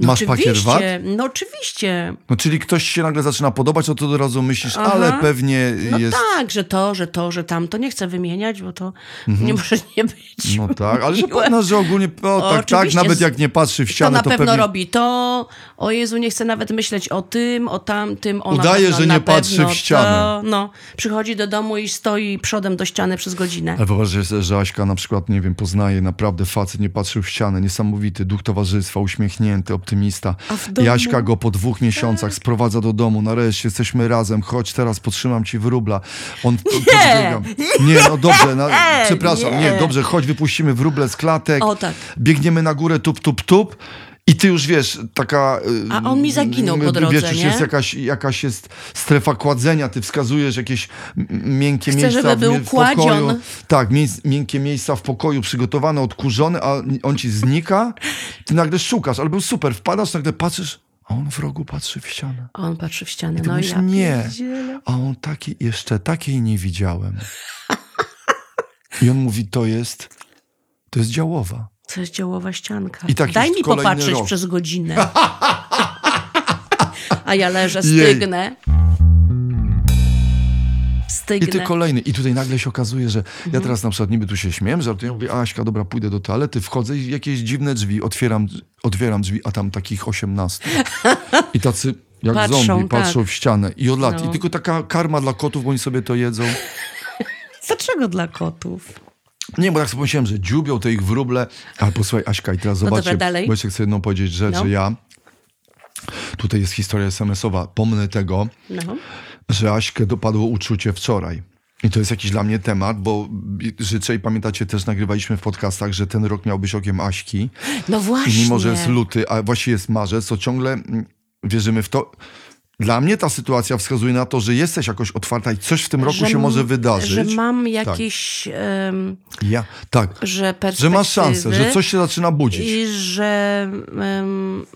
No masz pakiet oczywiście, No oczywiście. No czyli ktoś się nagle zaczyna podobać, to od razu myślisz, Aha. ale pewnie No jest tak, tak, że to, że to, że tamto. Nie chcę wymieniać, bo to nie może nie być. No tak, ale że pewno, że ogólnie, o, tak, tak, Oczywiście nawet jak nie patrzy w To ścianę, na to, pewno pewnie... robi to. O Jezu, nie chcę nawet myśleć o tym, o tamtym. O na Udaje, że na nie patrzy w ścianę. To, no, przychodzi do domu i stoi przodem do ściany przez godzinę. Ale popatrz, że, że Aśka na przykład, nie wiem, poznaje naprawdę facet, nie patrzył w ścianę, niesamowity, duch towarzystwa, uśmiechnięty, optymista. Jaśka go po dwóch miesiącach sprowadza do domu, nareszcie jesteśmy razem, chodź teraz potrzymam ci w rubla. On Nie! nie, no dobrze, na, przepraszam, nie. nie. dobrze, chodź wypuścimy w ruble z klatek, O, tak. biegniemy na górę, tup, tup, tup. I ty już wiesz, taka. y, A on mi zaginął po drodze, Wiesz, nie? jest jakaś, jakaś jest strefa kładzenia, ty wskazujesz jakieś miękkie Chcę, miejsca żeby w, był w pokoju. Tak, miękkie miejsca w pokoju przygotowane, odkurzone, a on ci znika. Ty nagle szukasz, ale był super. Wpadasz, nagle patrzysz, a on w rogu patrzy w ścianę. A on patrzy w ścianę. No mówisz, ja nie. A on taki, jeszcze takiej nie widziałem. I on mówi, to jest, to jest działowa. To jest działowa ścianka. I tak Daj mi popatrzeć rok. przez godzinę. A ja leżę, Jej. stygnę. I Stygnę. ty kolejny. I tutaj nagle się okazuje, że Mhm. ja teraz na przykład niby tu się śmiem, żartuję, mówię, Aśka, dobra, pójdę do toalety, wchodzę i jakieś dziwne drzwi, otwieram, otwieram drzwi, a tam takich 18. I tacy jak Patrzą, zombie tak. patrzą w ścianę. I od lat. No. I tylko taka karma dla kotów, bo oni sobie to jedzą. Dlaczego dla kotów? Nie, bo tak sobie pomyślałem, że dziubią te ich wróble. Ale posłuchaj, Aśka, i teraz No dobra, dalej. bo jeszcze chcę jedną powiedzieć rzecz, No. że ja, tutaj jest historia SMS-owa, pomnę tego, No. że Aśkę dopadło uczucie wczoraj. I to jest jakiś dla mnie temat, bo życzę i pamiętacie, też nagrywaliśmy w podcastach, że ten rok miał być okiem Aśki. No właśnie. I mimo, że jest luty, a właściwie jest marzec, to ciągle mm, wierzymy w to. Dla mnie ta sytuacja wskazuje na to, że jesteś jakoś otwarta i coś w tym roku że się może wydarzyć. Że mam jakieś... em, Ja, tak. że. Że masz szansę, że coś się zaczyna budzić. I że em,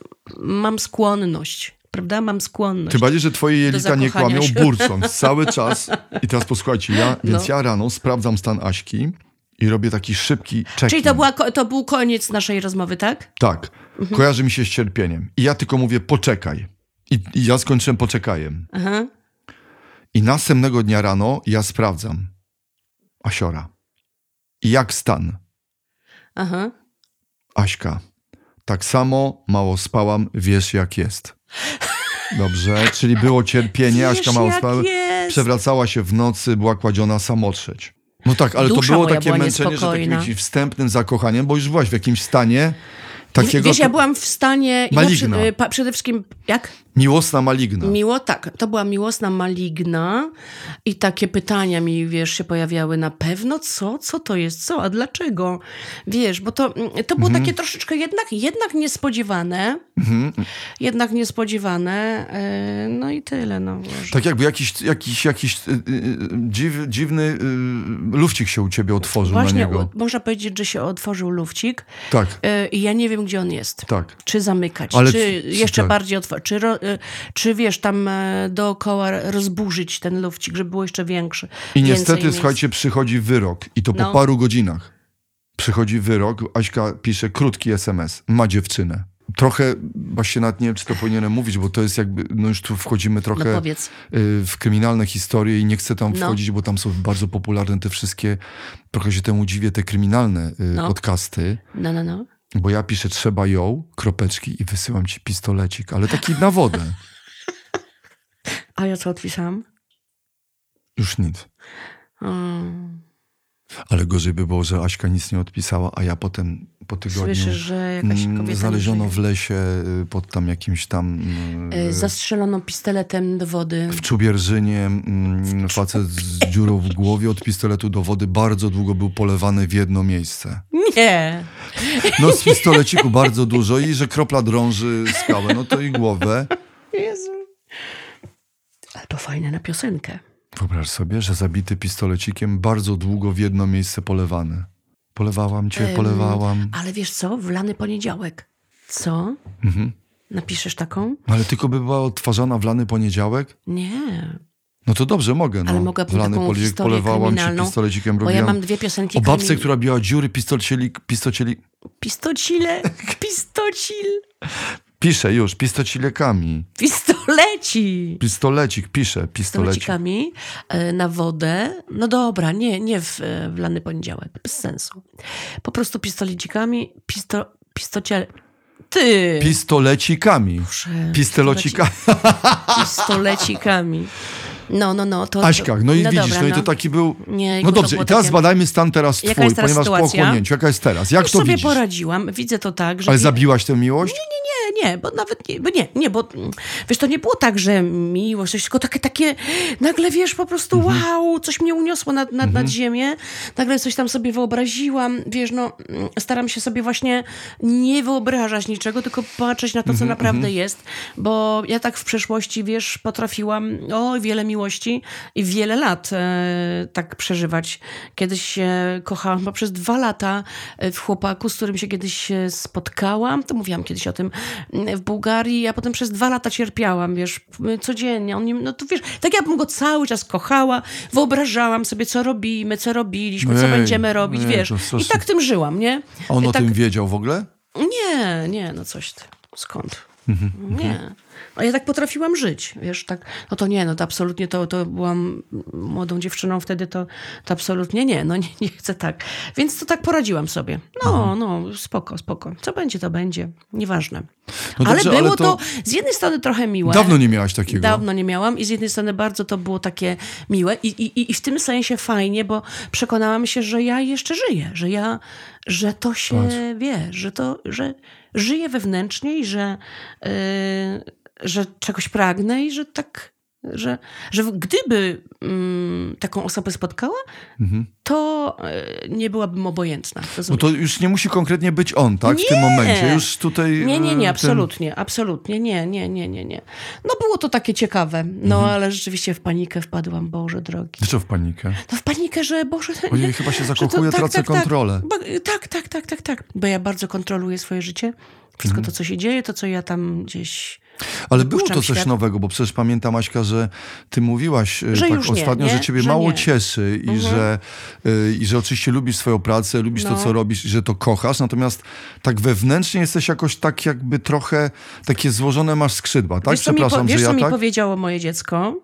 mam skłonność, prawda? Mam skłonność. Tym bardziej, że twoje jelita nie kłamią, się. burcąc cały czas. I teraz posłuchajcie, ja, więc No. ja rano sprawdzam stan Aśki i robię taki szybki check Czyli to, była, to był koniec naszej rozmowy, tak? Tak, Mhm. kojarzy mi się z cierpieniem. I ja tylko mówię, poczekaj. I, i ja skończyłem poczekajem. Aha. I następnego dnia rano ja sprawdzam Asiora. I jak stan? Aha. Aśka. Tak samo mało spałam, wiesz jak jest. Dobrze, czyli było cierpienie, Aśka Wiesz, mało jak spała, przewracała się w nocy, była kładziona samotrzeć. No tak, ale to Dusza było moja takie męczenie, że takim wstępnym zakochaniem, bo już byłaś w jakimś stanie takiego Wiesz, ja byłam w stanie... Ja Maligna. przy, y, przede wszystkim, jak? miłosna maligna. Miło, tak. To była miłosna maligna i takie pytania mi, wiesz, się pojawiały na pewno, co? Co to jest? Co? A dlaczego? Wiesz, bo to, mm, to było Mhm. takie troszeczkę jednak, jednak niespodziewane. Jednak niespodziewane. e, No i tyle, no. Boże. Tak jakby jakiś, jakiś, jakiś y, y, y, dziw, dziwny y, lufcik się u ciebie otworzył Właśnie, na niego. można powiedzieć, że się otworzył lufcik Tak, i ja nie wiem, gdzie on jest. tak. Czy zamykać, Ale czy jeszcze tak. bardziej otworzyć, czy, e, czy wiesz, tam e, dookoła rozburzyć ten lufcik, żeby było jeszcze większy. I niestety, miejsc. słuchajcie, przychodzi wyrok. I to po No. paru godzinach. Przychodzi wyrok, Aśka pisze krótki SMS. Ma dziewczynę. Trochę, właśnie nawet nie wiem, czy to powinienem mówić, bo to jest jakby, no już tu wchodzimy No trochę powiedz. y, w kryminalne historie i nie chcę tam No. wchodzić, bo tam są bardzo popularne te wszystkie, trochę się temu dziwię, te kryminalne y, No. podcasty. No, no, no. Bo ja piszę trzeba ją, kropeczki i wysyłam ci pistolecik, ale taki na wodę. A ja co odpisałam? Już nic. Mm. Ale gorzej by było, że Aśka nic nie odpisała, a ja potem po tygodniu Słyszysz, że jakaś mm, kobieta znaleziono w lesie y, pod tam jakimś tam E, y, Zastrzelono pistoletem do wody. w Czubierzynie mm, facet z dziurą w głowie od pistoletu do wody bardzo długo był polewany w jedno miejsce. Nie. No z pistoleciku bardzo dużo i że kropla drąży skałę, no to i głowę. Jezu. Ale to fajne na piosenkę. Wyobraź sobie, że zabity pistolecikiem bardzo długo w jedno miejsce polewany. Polewałam cię, Em, polewałam. Ale wiesz co? Wlany poniedziałek. Co? Mhm. Napiszesz taką? Ale tylko by była odtwarzana w lany poniedziałek? Nie. No to dobrze, mogę. No. Ale w lany taką historię polewałam kryminalną, pistolecikiem, Bo robiłam. ja mam dwie piosenki. O babce, krymin- która biła dziury, pistocielik, pistocielik, Pistocile. Pistocil. Piszę już, pistocilekami. Pistoleci! Pistolecik, piszę, pistolecik. Pistolecikami e, na wodę. No dobra, nie, nie w, e, w lany poniedziałek. Bez sensu. Po prostu pistolecikami, pisto, pistocie... Ty! Pistolecikami. Proszę, Pistolocikami. Pistolecikami. No, no, no. To, Aśkach, no i no widzisz, dobra, no i to taki był... Nie, No dobrze, i teraz takie- zbadajmy stan teraz twój, ponieważ po sytuacja? ochłonięciu. Jaka jest teraz? Jak Już to sobie widzisz? poradziłam. Widzę to tak, że... Ale zabiłaś tę miłość? Nie, nie, bo nawet nie, bo nie, nie, bo mm, wiesz, to nie było tak, że miłość, coś, tylko takie, takie nagle, wiesz, po prostu Mhm. wow, coś mnie uniosło nad, nad, nad ziemię, nagle coś tam sobie wyobraziłam, wiesz, no, mm, staram się sobie właśnie nie wyobrażać niczego, tylko patrzeć na to, Mhm, co naprawdę jest, bo ja tak w przeszłości, wiesz, potrafiłam, o, wiele miłości i wiele lat e, tak przeżywać. Kiedyś się kochałam chyba przez dwa lata e, w chłopaku, z którym się kiedyś się spotkałam, to mówiłam kiedyś o tym, w Bułgarii, a potem przez dwa lata cierpiałam, wiesz, codziennie. On nie, no to wiesz, tak jakbym go cały czas kochała, wyobrażałam sobie, co robimy, co robiliśmy, co Ej, będziemy robić, ej, wiesz. I tak tym żyłam, nie? A on o tak, tym wiedział w ogóle? nie, nie, no coś ty. Skąd? Nie. A ja tak potrafiłam żyć, wiesz, tak, no to nie, no to absolutnie, to, to byłam młodą dziewczyną wtedy, to, to absolutnie nie, no nie, nie chcę tak. Więc to tak poradziłam sobie. No, no, spoko, spoko. Co będzie, to będzie. Nieważne. No ale dobrze, było ale to... to- z jednej strony trochę miłe. Dawno nie miałaś takiego. Dawno nie miałam i z jednej strony bardzo to było takie miłe i, i, i w tym sensie fajnie, bo przekonałam się, że ja jeszcze żyję, że ja, że to się Patrz. wie, że to, że żyję wewnętrznie i że, yy, że czegoś pragnę i że tak, że, że gdyby mm, taką osobę spotkała, to yy, nie byłabym obojętna. No rozumiesz? to już nie musi konkretnie być on, tak? W tym Nie. momencie. Już tutaj... Nie, nie, e, nie, ten- absolutnie, absolutnie, nie, nie, nie, nie, nie. No było to takie ciekawe, no Mhm. ale rzeczywiście w panikę wpadłam, Boże drogi. Dlaczego w panikę? No w panikę, że Boże... Ojej, nie, chyba się to- zakochuję, tracę kontrolę. Tak, Bo- tak, tak, tak, tak, tak. Bo ja bardzo kontroluję swoje życie. Wszystko Mhm. to, co się dzieje, to, co ja tam gdzieś... Ale było to coś świat. nowego, bo przecież pamiętam, Aśka, że ty mówiłaś e, Że tak już nie, ostatnio, nie? że ciebie Że mało nie. Mhm. cieszy i, że, e, i że oczywiście lubisz swoją pracę, lubisz to, No. co robisz i że to kochasz, natomiast tak wewnętrznie jesteś jakoś tak jakby trochę takie złożone masz skrzydła, tak? wiesz, co mi, po, Przepraszam, wiesz, że co ja mi tak... powiedziało moje dziecko?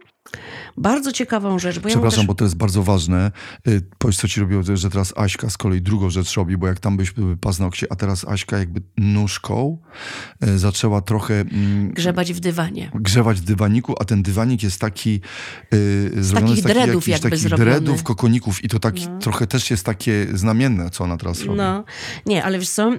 Bardzo ciekawą rzecz, bo ja Przepraszam, też... bo to jest bardzo ważne. Y, Powiedz, co ci robiło, że teraz Aśka z kolei drugą rzecz robi, bo jak tam byś były paznokcie, a teraz Aśka jakby nóżką y, zaczęła trochę mm, Grzebać w dywanie. grzewać w dywaniku, a ten dywanik jest taki y, zrobiony takich z takich dreadów jakichś jakby takich dreadów, kokoników i to taki trochę też jest takie znamienne, co ona teraz robi. No, nie, ale wiesz co,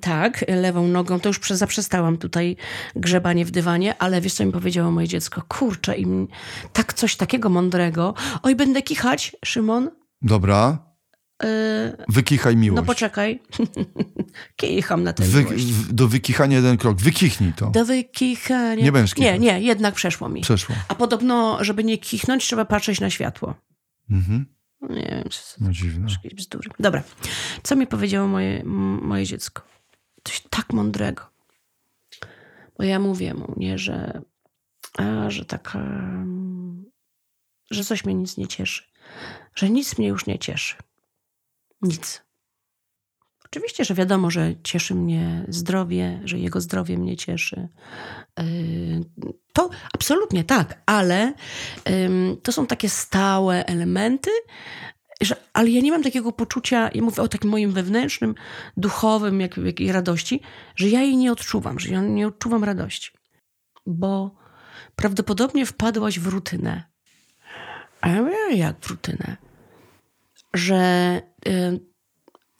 tak, lewą nogą, to już prze, zaprzestałam tutaj grzebanie w dywanie, ale wiesz co mi powiedziało moje dziecko? Kurczę, im tak coś takiego mądrego. Oj, będę kichać, Szymon. Dobra, E, wykichaj miłość. no poczekaj. Kicham na tę Wy, w, do wykichania jeden krok. Wykichnij to. Do wykichania. Nie będziesz Nie, kichać. nie, jednak przeszło mi. Przeszło. A podobno, żeby nie kichnąć, trzeba patrzeć na światło. Mhm. Nie wiem, co- No dziwne. jakieś bzdury. Dobra, co mi powiedziało moje, moje dziecko? Coś tak mądrego. Bo ja mówię mu, nie, że, że tak, że coś mnie nic nie cieszy. Że nic mnie już nie cieszy. Nic. Oczywiście, że wiadomo, że cieszy mnie zdrowie, że jego zdrowie mnie cieszy. Yy, To absolutnie tak, ale to są takie stałe elementy, że, ale ja nie mam takiego poczucia, ja mówię o takim moim wewnętrznym, duchowym jak, jakiej radości, że ja jej nie odczuwam, że ja nie odczuwam radości. Bo prawdopodobnie wpadłaś w rutynę. A ja mówię, jak w rutynę? Że y,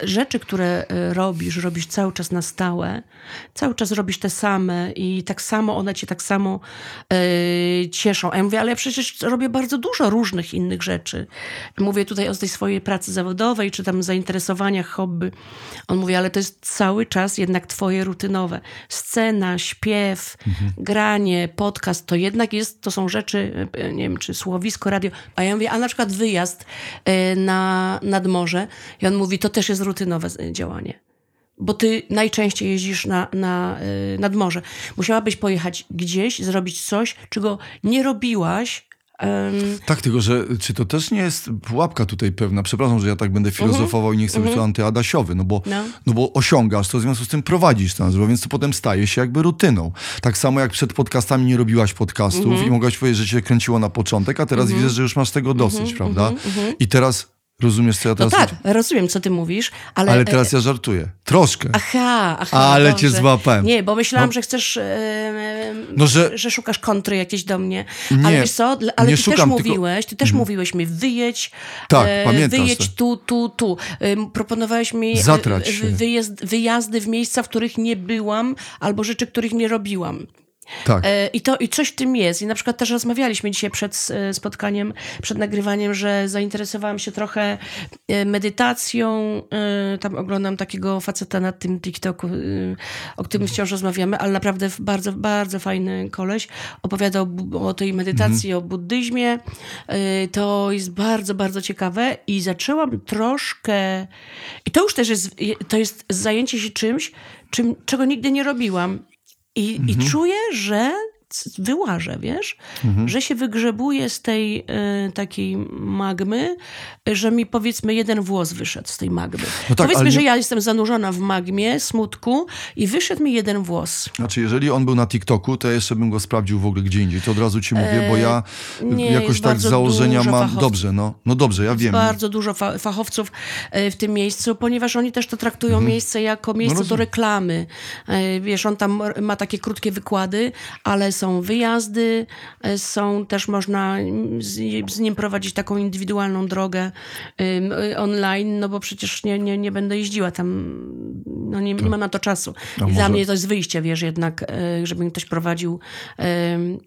rzeczy, które y, robisz, robisz cały czas na stałe, cały czas robisz te same i tak samo one cię tak samo y, cieszą. A ja mówię, ale ja przecież robię bardzo dużo różnych innych rzeczy. Mówię tutaj o tej swojej pracy zawodowej, czy tam zainteresowaniach, hobby. On mówi, ale to jest cały czas jednak twoje rutynowe. Scena, śpiew, granie, podcast, to jednak jest, to są rzeczy, y, nie wiem, czy słowisko, radio. A ja mówię, a na przykład wyjazd y, na, nad morze. I on mówi, to też jest rutynowe działanie. Bo ty najczęściej jeździsz na, na, y, nad morze. Musiałabyś pojechać gdzieś, zrobić coś, czego nie robiłaś, Um, tak, tylko że czy to też nie jest pułapka tutaj pewna? Przepraszam, że ja tak będę filozofował i nie chcę być tu antyadasiowy, no bo, No. no. bo osiągasz to, w związku z tym prowadzisz to, więc to potem staje się jakby rutyną. Tak samo jak przed podcastami nie robiłaś podcastów i mogłaś powiedzieć, że cię kręciło na początek, a teraz widzę, że już masz tego dosyć, prawda? I teraz rozumiesz, co ja no teraz... tak, rozumiem, co ty mówisz, ale... Ale teraz ja żartuję. Troszkę. Aha, aha. Ale Boże. cię złapałem. Nie, bo myślałam, No. że chcesz, e, e, No, że- że szukasz kontry jakieś do mnie. Nie, ale wiesz co, ale nie ty szukam, też tylko- Mhm. mówiłeś, ty też mówiłeś mi, wyjedź, Tak, e, pamiętam wyjedź tu, tu, tu. Ym, Proponowałeś mi e, Zatrać e, się. wyjazd, wyjazdy w miejsca, w których nie byłam, albo rzeczy, których nie robiłam. Tak. E, I, to, I coś w tym jest. I na przykład też rozmawialiśmy dzisiaj przed e, spotkaniem, przed nagrywaniem, że zainteresowałam się trochę e, medytacją. Tam oglądam takiego faceta na tym TikToku, o którym wciąż rozmawiamy, ale naprawdę bardzo, bardzo fajny koleś. Opowiadał o tej medytacji, o buddyzmie. To jest bardzo, bardzo ciekawe i zaczęłam troszkę... I to już też jest, to jest zajęcie się czymś, czym, czego nigdy nie robiłam. I, Mhm. I czuję, że wyłażę, wiesz? Mhm. Że się wygrzebuję z tej y, takiej magmy, że mi powiedzmy jeden włos wyszedł z tej magmy. No tak, powiedzmy, nie- że ja jestem zanurzona w magmie, smutku i wyszedł mi jeden włos. Znaczy, jeżeli on był na TikToku, to ja jeszcze bym go sprawdził w ogóle gdzie indziej. To od razu ci mówię, bo ja E, nie, jakoś tak z założenia mam... fachowców. Dobrze, no. No dobrze, ja wiem. Bardzo dużo fa- fachowców e, w tym miejscu, ponieważ oni też to traktują Mhm. miejsce jako miejsce do rozumiem. reklamy. E, Wiesz, on tam ma takie krótkie wykłady, ale są wyjazdy, e, są też można mm, z, z nim prowadzić taką indywidualną drogę y, online, no bo przecież nie, nie, nie będę jeździła tam, no nie, nie mam na to czasu. I dla mnie to jest wyjście, wiesz, jednak, e, żeby mnie ktoś prowadził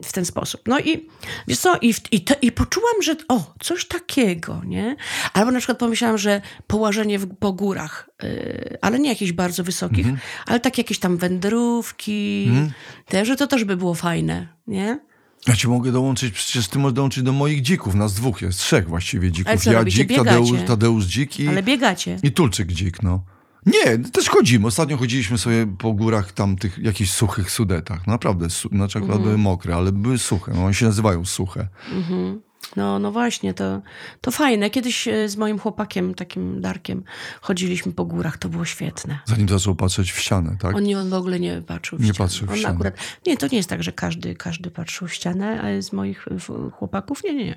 w ten sposób. No i wiesz co, i, i, to, i poczułam, że o, coś takiego, nie? Albo na przykład pomyślałam, że położenie w, po górach, ale nie jakichś bardzo wysokich, Mhm. ale tak jakieś tam wędrówki, te, że to też by było fajne, nie? Ja ci mogę dołączyć, przecież ty możesz dołączyć do moich dzików. Nas dwóch jest, trzech właściwie Ale dzików. co Ja robicie? dzik, Biegacie? Tadeusz, Tadeusz dzik i, Ale biegacie. i Tulczyk dzik, no. Nie, też chodzimy. Ostatnio chodziliśmy sobie po górach tam tych jakichś suchych sudetach. Naprawdę, su- znaczy akurat Mhm. były mokre, ale były suche. No, one się nazywają suche. No, no właśnie, to, to fajne. Kiedyś e, z moim chłopakiem, takim Darkiem, chodziliśmy po górach, to było świetne. Zanim zaczął patrzeć w ścianę, tak? On, nie, on w ogóle nie patrzył w Nie ścianę. patrzył w on ścianę. Akurat, nie, to nie jest tak, że każdy, każdy patrzył w ścianę, a z moich e, chłopaków nie, nie, nie.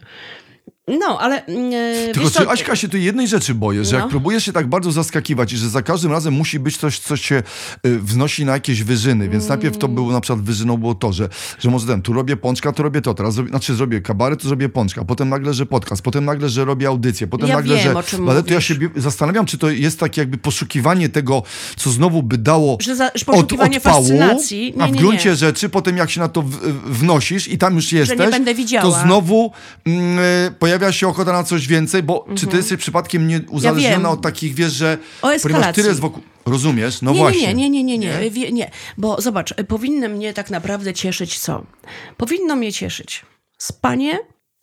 No, ale... mm, E, Tylko czy co, Aśka się tu jednej rzeczy boję, że No. jak próbujesz się tak bardzo zaskakiwać i że za każdym razem musi być coś, co cię y, wznosi na jakieś wyżyny, więc najpierw to było na przykład wyżyną było to, że, że może ten, tu robię pączka, to robię to, teraz zrobię, znaczy zrobię kabaret, to zrobię pączka, potem nagle, że podcast, potem nagle, że robię audycję, potem Ja nagle, wiem, że... o czym ale to ja się zastanawiam, czy to jest takie jakby poszukiwanie tego, co znowu by dało Że za- że od, poszukiwanie odpału, fascynacji. Nie, a w gruncie nie. rzeczy, potem jak się na to w, wnosisz i tam już jesteś, to znowu mm, y, pojawia się ochota na coś więcej, bo czy ty jesteś przypadkiem nie uzależniona wiem. od takich, wiesz, że O ponieważ tyle jest wokół... Rozumiesz? No nie, właśnie. Nie, nie, nie, nie, nie, nie. nie. Bo zobacz, e, powinno mnie tak naprawdę cieszyć co? Powinno mnie cieszyć spanie,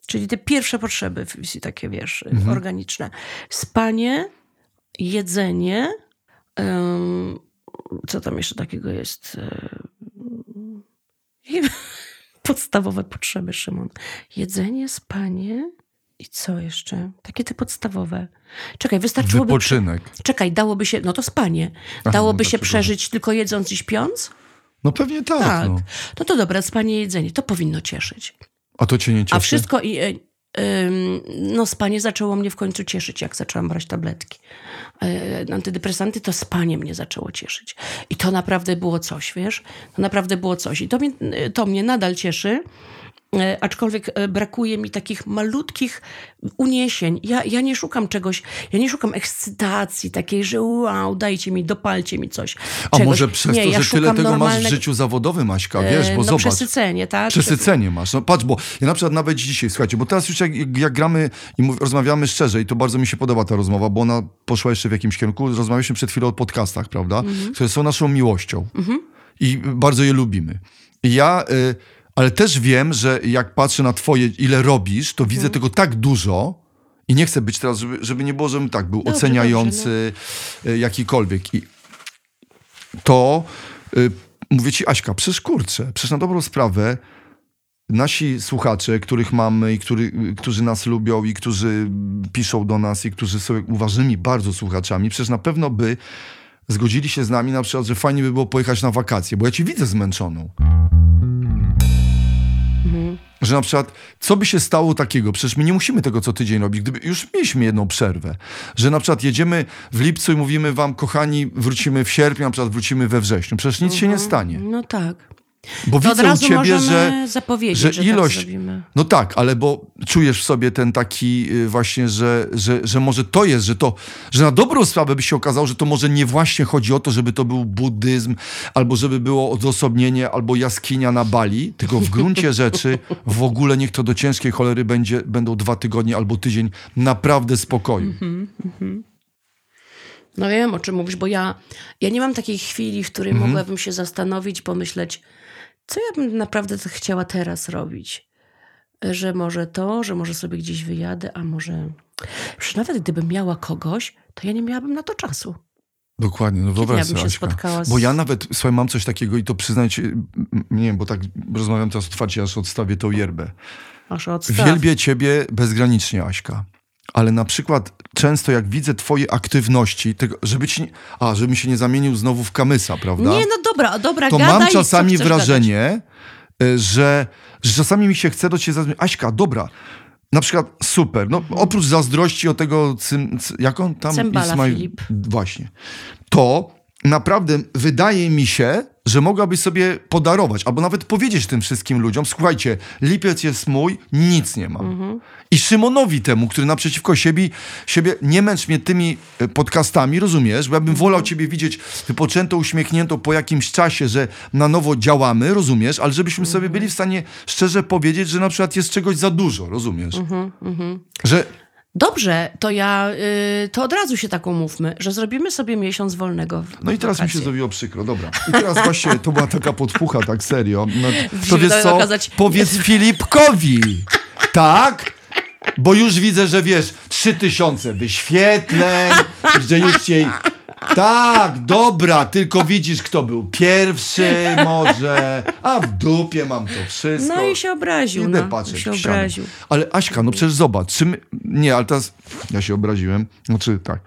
czyli te pierwsze potrzeby, takie wiesz, Mhm. organiczne. Spanie, jedzenie, em, co tam jeszcze takiego jest? I Podstawowe potrzeby, Szymon. Jedzenie, spanie i co jeszcze? Takie te podstawowe. Czekaj, wystarczyłoby... Wypoczynek. Czekaj, dałoby się, no to spanie. Dałoby no się tak, przeżyć tylko jedząc i śpiąc? No pewnie tak. Tak. No. No to dobra, spanie, jedzenie, to powinno cieszyć. A to cię nie cieszy? A wszystko i... e, ym, No spanie zaczęło mnie w końcu cieszyć, jak zaczęłam brać tabletki. E, Antydepresanty, to spanie mnie zaczęło cieszyć. I to naprawdę było coś, wiesz? To naprawdę było coś. I to mnie, to mnie nadal cieszy. E, Aczkolwiek e, brakuje mi takich malutkich uniesień. Ja, ja nie szukam czegoś, ja nie szukam ekscytacji takiej, że wow, dajcie mi, dopalcie mi coś. A czegoś. może przez nie, to, ja że tyle tego masz w życiu zawodowym, Aśka, wiesz, E, bo no, zobacz. przesycenie, tak? Przesycenie masz. No patrz, bo ja na przykład nawet dzisiaj, słuchajcie, bo teraz już jak, jak gramy i mów, rozmawiamy szczerze i to bardzo mi się podoba ta rozmowa, bo ona poszła jeszcze w jakimś kierunku. Rozmawialiśmy przed chwilą o podcastach, prawda? Mhm. Które są naszą miłością. I bardzo je lubimy. I ja, y, ale też wiem, że jak patrzę na twoje, ile robisz, to Mhm. widzę tego tak dużo i nie chcę być teraz, żeby, żeby nie było, żebym tak był Dobrze, oceniający y, jakikolwiek. I to y, mówię ci, Aśka, przecież kurczę, przecież na dobrą sprawę nasi słuchacze, których mamy i który, którzy nas lubią i którzy piszą do nas i którzy są uważnymi bardzo słuchaczami, przecież na pewno by zgodzili się z nami na przykład, że fajnie by było pojechać na wakacje, bo ja ci widzę zmęczoną. Że na przykład, co by się stało takiego? Przecież my nie musimy tego co tydzień robić, gdyby już mieliśmy jedną przerwę. Że na przykład jedziemy w lipcu i mówimy wam, kochani, wrócimy w sierpniu, na przykład wrócimy we wrześniu. Przecież nic mhm. się nie mhm. stanie. No tak. Bo to widzę u ciebie, że, że, że ilość. Tak no tak, ale bo czujesz w sobie ten taki y, właśnie, że, że, że może to jest, że to, że na dobrą sprawę by się okazało, że to może nie właśnie chodzi o to, żeby to był buddyzm, albo żeby było odosobnienie, albo jaskinia na Bali, tylko w gruncie rzeczy w ogóle niech to do ciężkiej cholery będzie, będą dwa tygodnie albo tydzień naprawdę spokoju. Mm -hmm, No wiem, o czym mówisz, bo ja, ja nie mam takiej chwili, w której mm -hmm. mogłabym się zastanowić, pomyśleć, co ja bym naprawdę chciała teraz robić? Że może to, że może sobie gdzieś wyjadę, a może. Już nawet gdybym miała kogoś, to ja nie miałabym na to czasu. Dokładnie, no wyobraź sobie, się spotkała z... Bo ja nawet, słuchaj, mam coś takiego i to przyznać, nie wiem, bo tak rozmawiam teraz otwarcie, aż odstawię tą yerbę. Aż odstaw. Wielbię ciebie bezgranicznie, Aśka. Ale na przykład często jak widzę twoje aktywności, tego, żeby ci, a, żebym się nie zamienił znowu w kamysa, prawda? Nie, no dobra, dobra, To gadaj, mam czasami wrażenie, gadać? że, że czasami mi się chce do ciebie zadzwonić. Aśka, dobra, na przykład super, no mhm. oprócz zazdrości o tego, cym, jak on tam... Cembala Ismail, Filip. Właśnie. To naprawdę wydaje mi się, że mogłabyś sobie podarować, albo nawet powiedzieć tym wszystkim ludziom, słuchajcie, lipiec jest mój, nic nie mam. Mhm. I Szymonowi temu, który naprzeciwko siebie, siebie nie męcz mnie tymi e, podcastami, rozumiesz? Bo ja bym wolał ciebie widzieć wypoczętą, uśmiechniętą po jakimś czasie, że na nowo działamy, rozumiesz? Ale żebyśmy sobie byli w stanie szczerze powiedzieć, że na przykład jest czegoś za dużo, rozumiesz? Mhm, mhm. Że Dobrze, to ja, y, to od razu się tak umówmy, że zrobimy sobie miesiąc wolnego. No i teraz wakacje. mi się zrobiło przykro, dobra. I teraz właśnie to była taka podpucha, tak serio. No, to wiesz co, okazać... powiedz Filipkowi, tak? Bo już widzę, że wiesz, trzy tysiące wyświetleń, że już cię tak, dobra, tylko widzisz, kto był pierwszy może, a w dupie mam to wszystko. No i się obraził. Idę no, patrzeć się obraził. Ale Aśka, no przecież zobacz, czym... Nie, ale teraz ja się obraziłem, znaczy tak.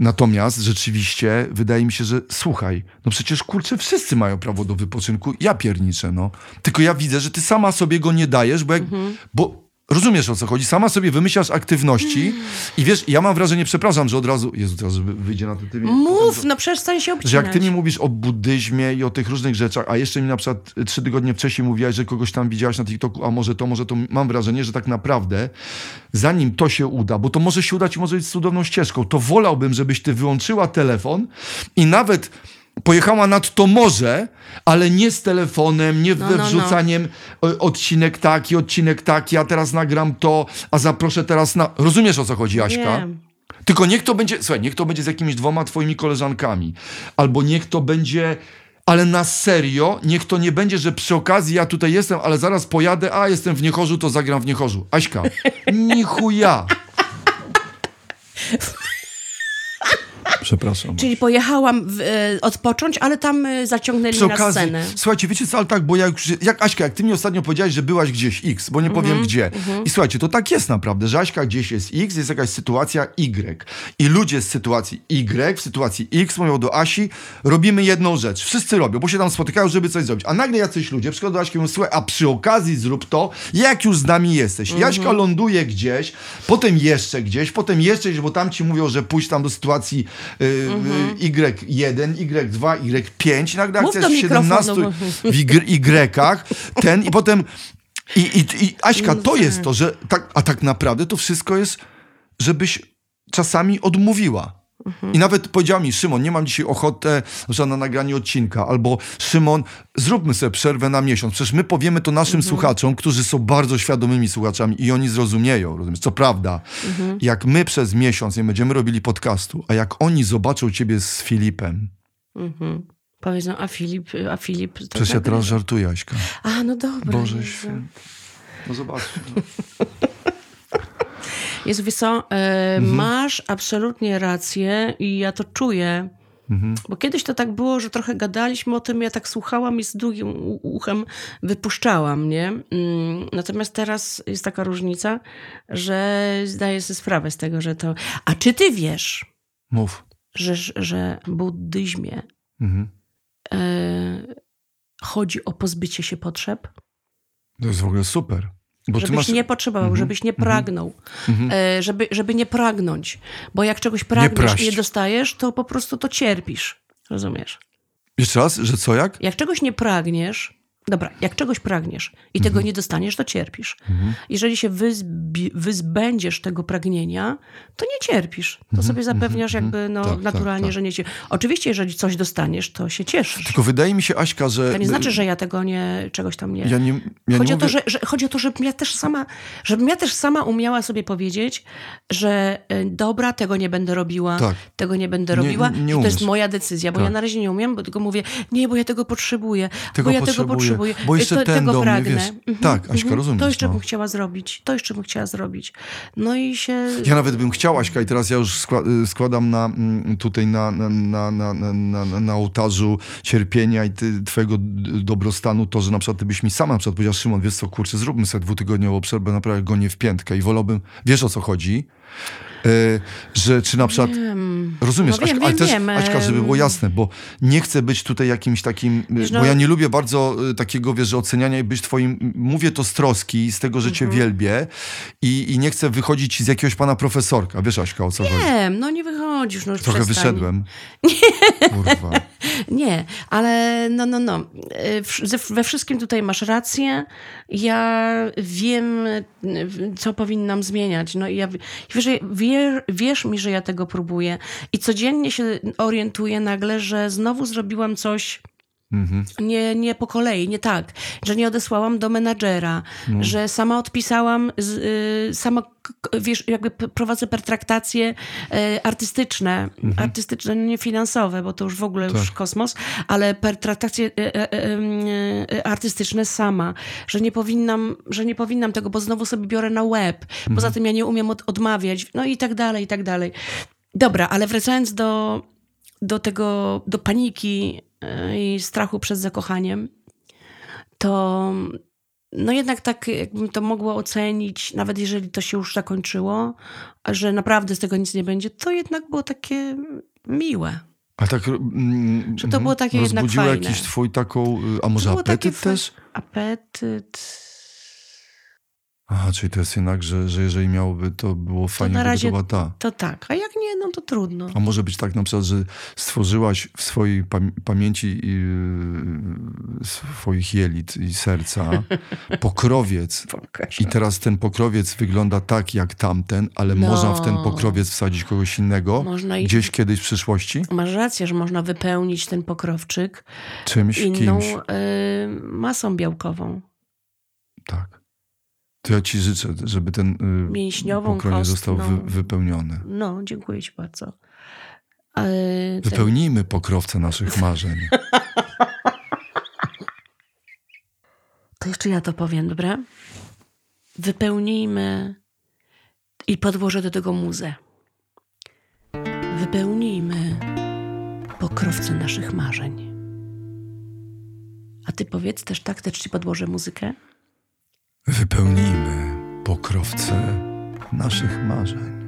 Natomiast rzeczywiście wydaje mi się, że słuchaj, no przecież kurczę, wszyscy mają prawo do wypoczynku, ja pierniczę, no. Tylko ja widzę, że ty sama sobie go nie dajesz, bo jak... Mhm. Bo Rozumiesz o co chodzi? Sama sobie wymyślasz aktywności i wiesz, ja mam wrażenie, przepraszam, że od razu, Jezu, teraz wyjdzie na to ty Mów, no przestań się obcinać. Że jak ty mi mówisz o buddyzmie i o tych różnych rzeczach, a jeszcze mi na przykład trzy tygodnie wcześniej mówiłaś, że kogoś tam widziałaś na TikToku, a może to, może to, mam wrażenie, że tak naprawdę zanim to się uda, bo to może się udać i może być cudowną ścieżką, to wolałbym, żebyś ty wyłączyła telefon i nawet pojechała nad to morze, ale nie z telefonem, nie no, we no, wrzucaniem no. odcinek taki, odcinek taki, a teraz nagram to, a zaproszę teraz na... Rozumiesz o co chodzi, Aśka? Wiem. Tylko niech to będzie, słuchaj, niech to będzie z jakimiś dwoma twoimi koleżankami. Albo niech to będzie, ale na serio, niech to nie będzie, że przy okazji ja tutaj jestem, ale zaraz pojadę, a jestem w Niechorzu, to zagram w Niechorzu. Aśka, nichuja. Przepraszam. Czyli pojechałam w, e, odpocząć, ale tam e, zaciągnęli Przy okazji, na scenę. Słuchajcie, wiecie co, ale tak, bo ja już, jak Aśka, jak ty mi ostatnio powiedziałaś, że byłaś gdzieś X, bo nie powiem mm -hmm, gdzie. Mm -hmm. I słuchajcie, to tak jest naprawdę, że Aśka gdzieś jest X, jest jakaś sytuacja Y. I ludzie z sytuacji Y, w sytuacji X mówią do Asi, robimy jedną rzecz. Wszyscy robią, bo się tam spotykają, żeby coś zrobić. A nagle jacyś ludzie przychodzą do Aśki i mówią, słuchaj, a przy okazji zrób to, jak już z nami jesteś. I mm -hmm. Aśka ląduje gdzieś, potem jeszcze gdzieś, potem jeszcze gdzieś, bo tam ci mówią, że pójść tam do sytuacji y, Y1, Y2, Y5 i nagle akcja jest w 17 w Y, ten i potem i, i, i Aśka, to jest to, że tak, a tak naprawdę to wszystko jest, żebyś czasami odmówiła. I nawet powiedziała mi, Szymon, nie mam dzisiaj ochoty na nagranie odcinka, albo Szymon, zróbmy sobie przerwę na miesiąc. Przecież my powiemy to naszym mhm. słuchaczom, którzy są bardzo świadomymi słuchaczami i oni zrozumieją, rozumiesz? Co prawda, mhm. jak my przez miesiąc nie będziemy robili podcastu, a jak oni zobaczą ciebie z Filipem, mhm. Powiedzą, a Filip, a Filip... Przecież ja teraz żartuję, Aśka. A, no dobra. Boże święty. No zobaczmy. Jest, wiesz co, e, mhm. masz absolutnie rację i ja to czuję. Mhm. Bo kiedyś to tak było, że trochę gadaliśmy o tym, ja tak słuchałam i z drugim u- uchem wypuszczałam, nie? Mm, Natomiast teraz jest taka różnica, że zdaję sobie sprawę z tego, że to... A czy ty wiesz, Mów. że, że w buddyzmie Mhm. e, chodzi o pozbycie się potrzeb? To jest w ogóle super. Bo żebyś masz... nie potrzebował, Mhm, żebyś nie pragnął, Mhm. e, żeby, żeby nie pragnąć. Bo jak czegoś pragniesz i praść. nie dostajesz, to po prostu to cierpisz. Rozumiesz? Jeszcze raz, że co jak? Jak czegoś nie pragniesz, dobra, jak czegoś pragniesz i tego Mhm. nie dostaniesz, to cierpisz. Jeżeli się wyzbi, wyzbędziesz tego pragnienia, to nie cierpisz. To sobie zapewniasz jakby no, Tak, tak, naturalnie, tak. że nie cierpisz. Oczywiście, jeżeli coś dostaniesz, to się cieszysz. Tylko wydaje mi się, Aśka, że... To nie znaczy, że ja tego nie, czegoś tam nie... Ja nie, ja chodzi, nie o to, mówię... że, że, chodzi o to, żebym ja też sama, żebym ja też sama umiała sobie powiedzieć, że y, dobra, tego nie będę robiła, Tak. tego nie będę Nie- robiła. nie i to jest moja decyzja, bo Tak. ja na razie nie umiem, bo tylko mówię, nie, bo ja tego potrzebuję, Tego bo ja tego potrzebuję, potrzebuję, bo jeszcze to, ten tego do mnie, pragnę. wiesz. Mhm, Tak, Aśka, mhm. rozumiesz, To jeszcze no. bym chciała zrobić, to jeszcze bym chciała zrobić. No i się... Ja nawet bym chciał, Aśka, i teraz ja już y, składam na, mm, tutaj na, na, na, na, na, na, na ołtarzu cierpienia i ty, twojego dobrostanu to, że na przykład ty byś mi sama na przykład powiedział, Szymon, wiesz co, kurczę, zróbmy sobie dwutygodniową przerwę, naprawdę go nie w piętkę i wolałbym, wiesz o co chodzi, że czy na przykład Wiem. Rozumiesz, No wiem, Aśka, ale wiem, też, wiem. Aśka, żeby było jasne, bo nie chcę być tutaj jakimś takim, y, bo no- ja nie lubię bardzo y, takiego, wiesz, że oceniania i być twoim, mówię to z troski, z tego, że cię Mhm. wielbię i, i nie chcę wychodzić z jakiegoś pana profesorka, wiesz Aśka, o co chodzi? Wiem, no nie wychodzisz, no Trochę przestań. wyszedłem. Nie. Kurwa. Nie, ale no, no, no. Y, We wszystkim tutaj masz rację. Ja wiem, y, co powinnam zmieniać. No i ja wiesz, wier, wierz mi, że ja tego próbuję. I codziennie się orientuję nagle, że znowu zrobiłam coś Mhm. nie, nie po kolei, nie tak, że nie odesłałam do menadżera, No. że sama odpisałam, y, sama, wiesz, jakby prowadzę pertraktacje y, artystyczne, artystyczne, nie finansowe, bo to już w ogóle już Mhm. Tak. kosmos, ale pertraktacje y, y, y, y, artystyczne sama, że nie powinnam, że nie powinnam tego, bo znowu sobie biorę na łeb, Mhm. poza tym ja nie umiem od, odmawiać, no i tak dalej, i tak dalej. Dobra, ale wracając do, do tego, do paniki i strachu przed zakochaniem, to no jednak tak jakbym to mogła ocenić, nawet jeżeli to się już zakończyło, że naprawdę z tego nic nie będzie, to jednak było takie miłe. A tak... Mm, Że to było takie jednak fajne. jakiś twój taką... y, A może apetyt też? Apetyt. Aha, czyli to jest jednak, że, że jeżeli miałoby, to było fajnie, na gdyby razie to ta. To tak, a jak nie, no to trudno. A może być tak na przykład, że stworzyłaś w swojej pam- pamięci yy, swoich jelit i serca pokrowiec i teraz ten pokrowiec wygląda tak jak tamten, ale No. można w ten pokrowiec wsadzić kogoś innego Można i gdzieś kiedyś w przyszłości? masz rację, że można wypełnić ten pokrowczyk Czymś, inną kimś. y, masą białkową. Tak. To ja ci życzę, żeby ten yy, Mięśniową, pokrowiec został wy, kostną. wypełniony. No, dziękuję ci bardzo. Ale ten- Wypełnijmy pokrowce naszych marzeń. To jeszcze ja to powiem, dobra? Wypełnijmy i podłożę do tego muzę. Wypełnijmy pokrowce naszych marzeń. A ty powiedz też tak, też ci podłożę muzykę? Wypełnijmy pokrowce naszych marzeń.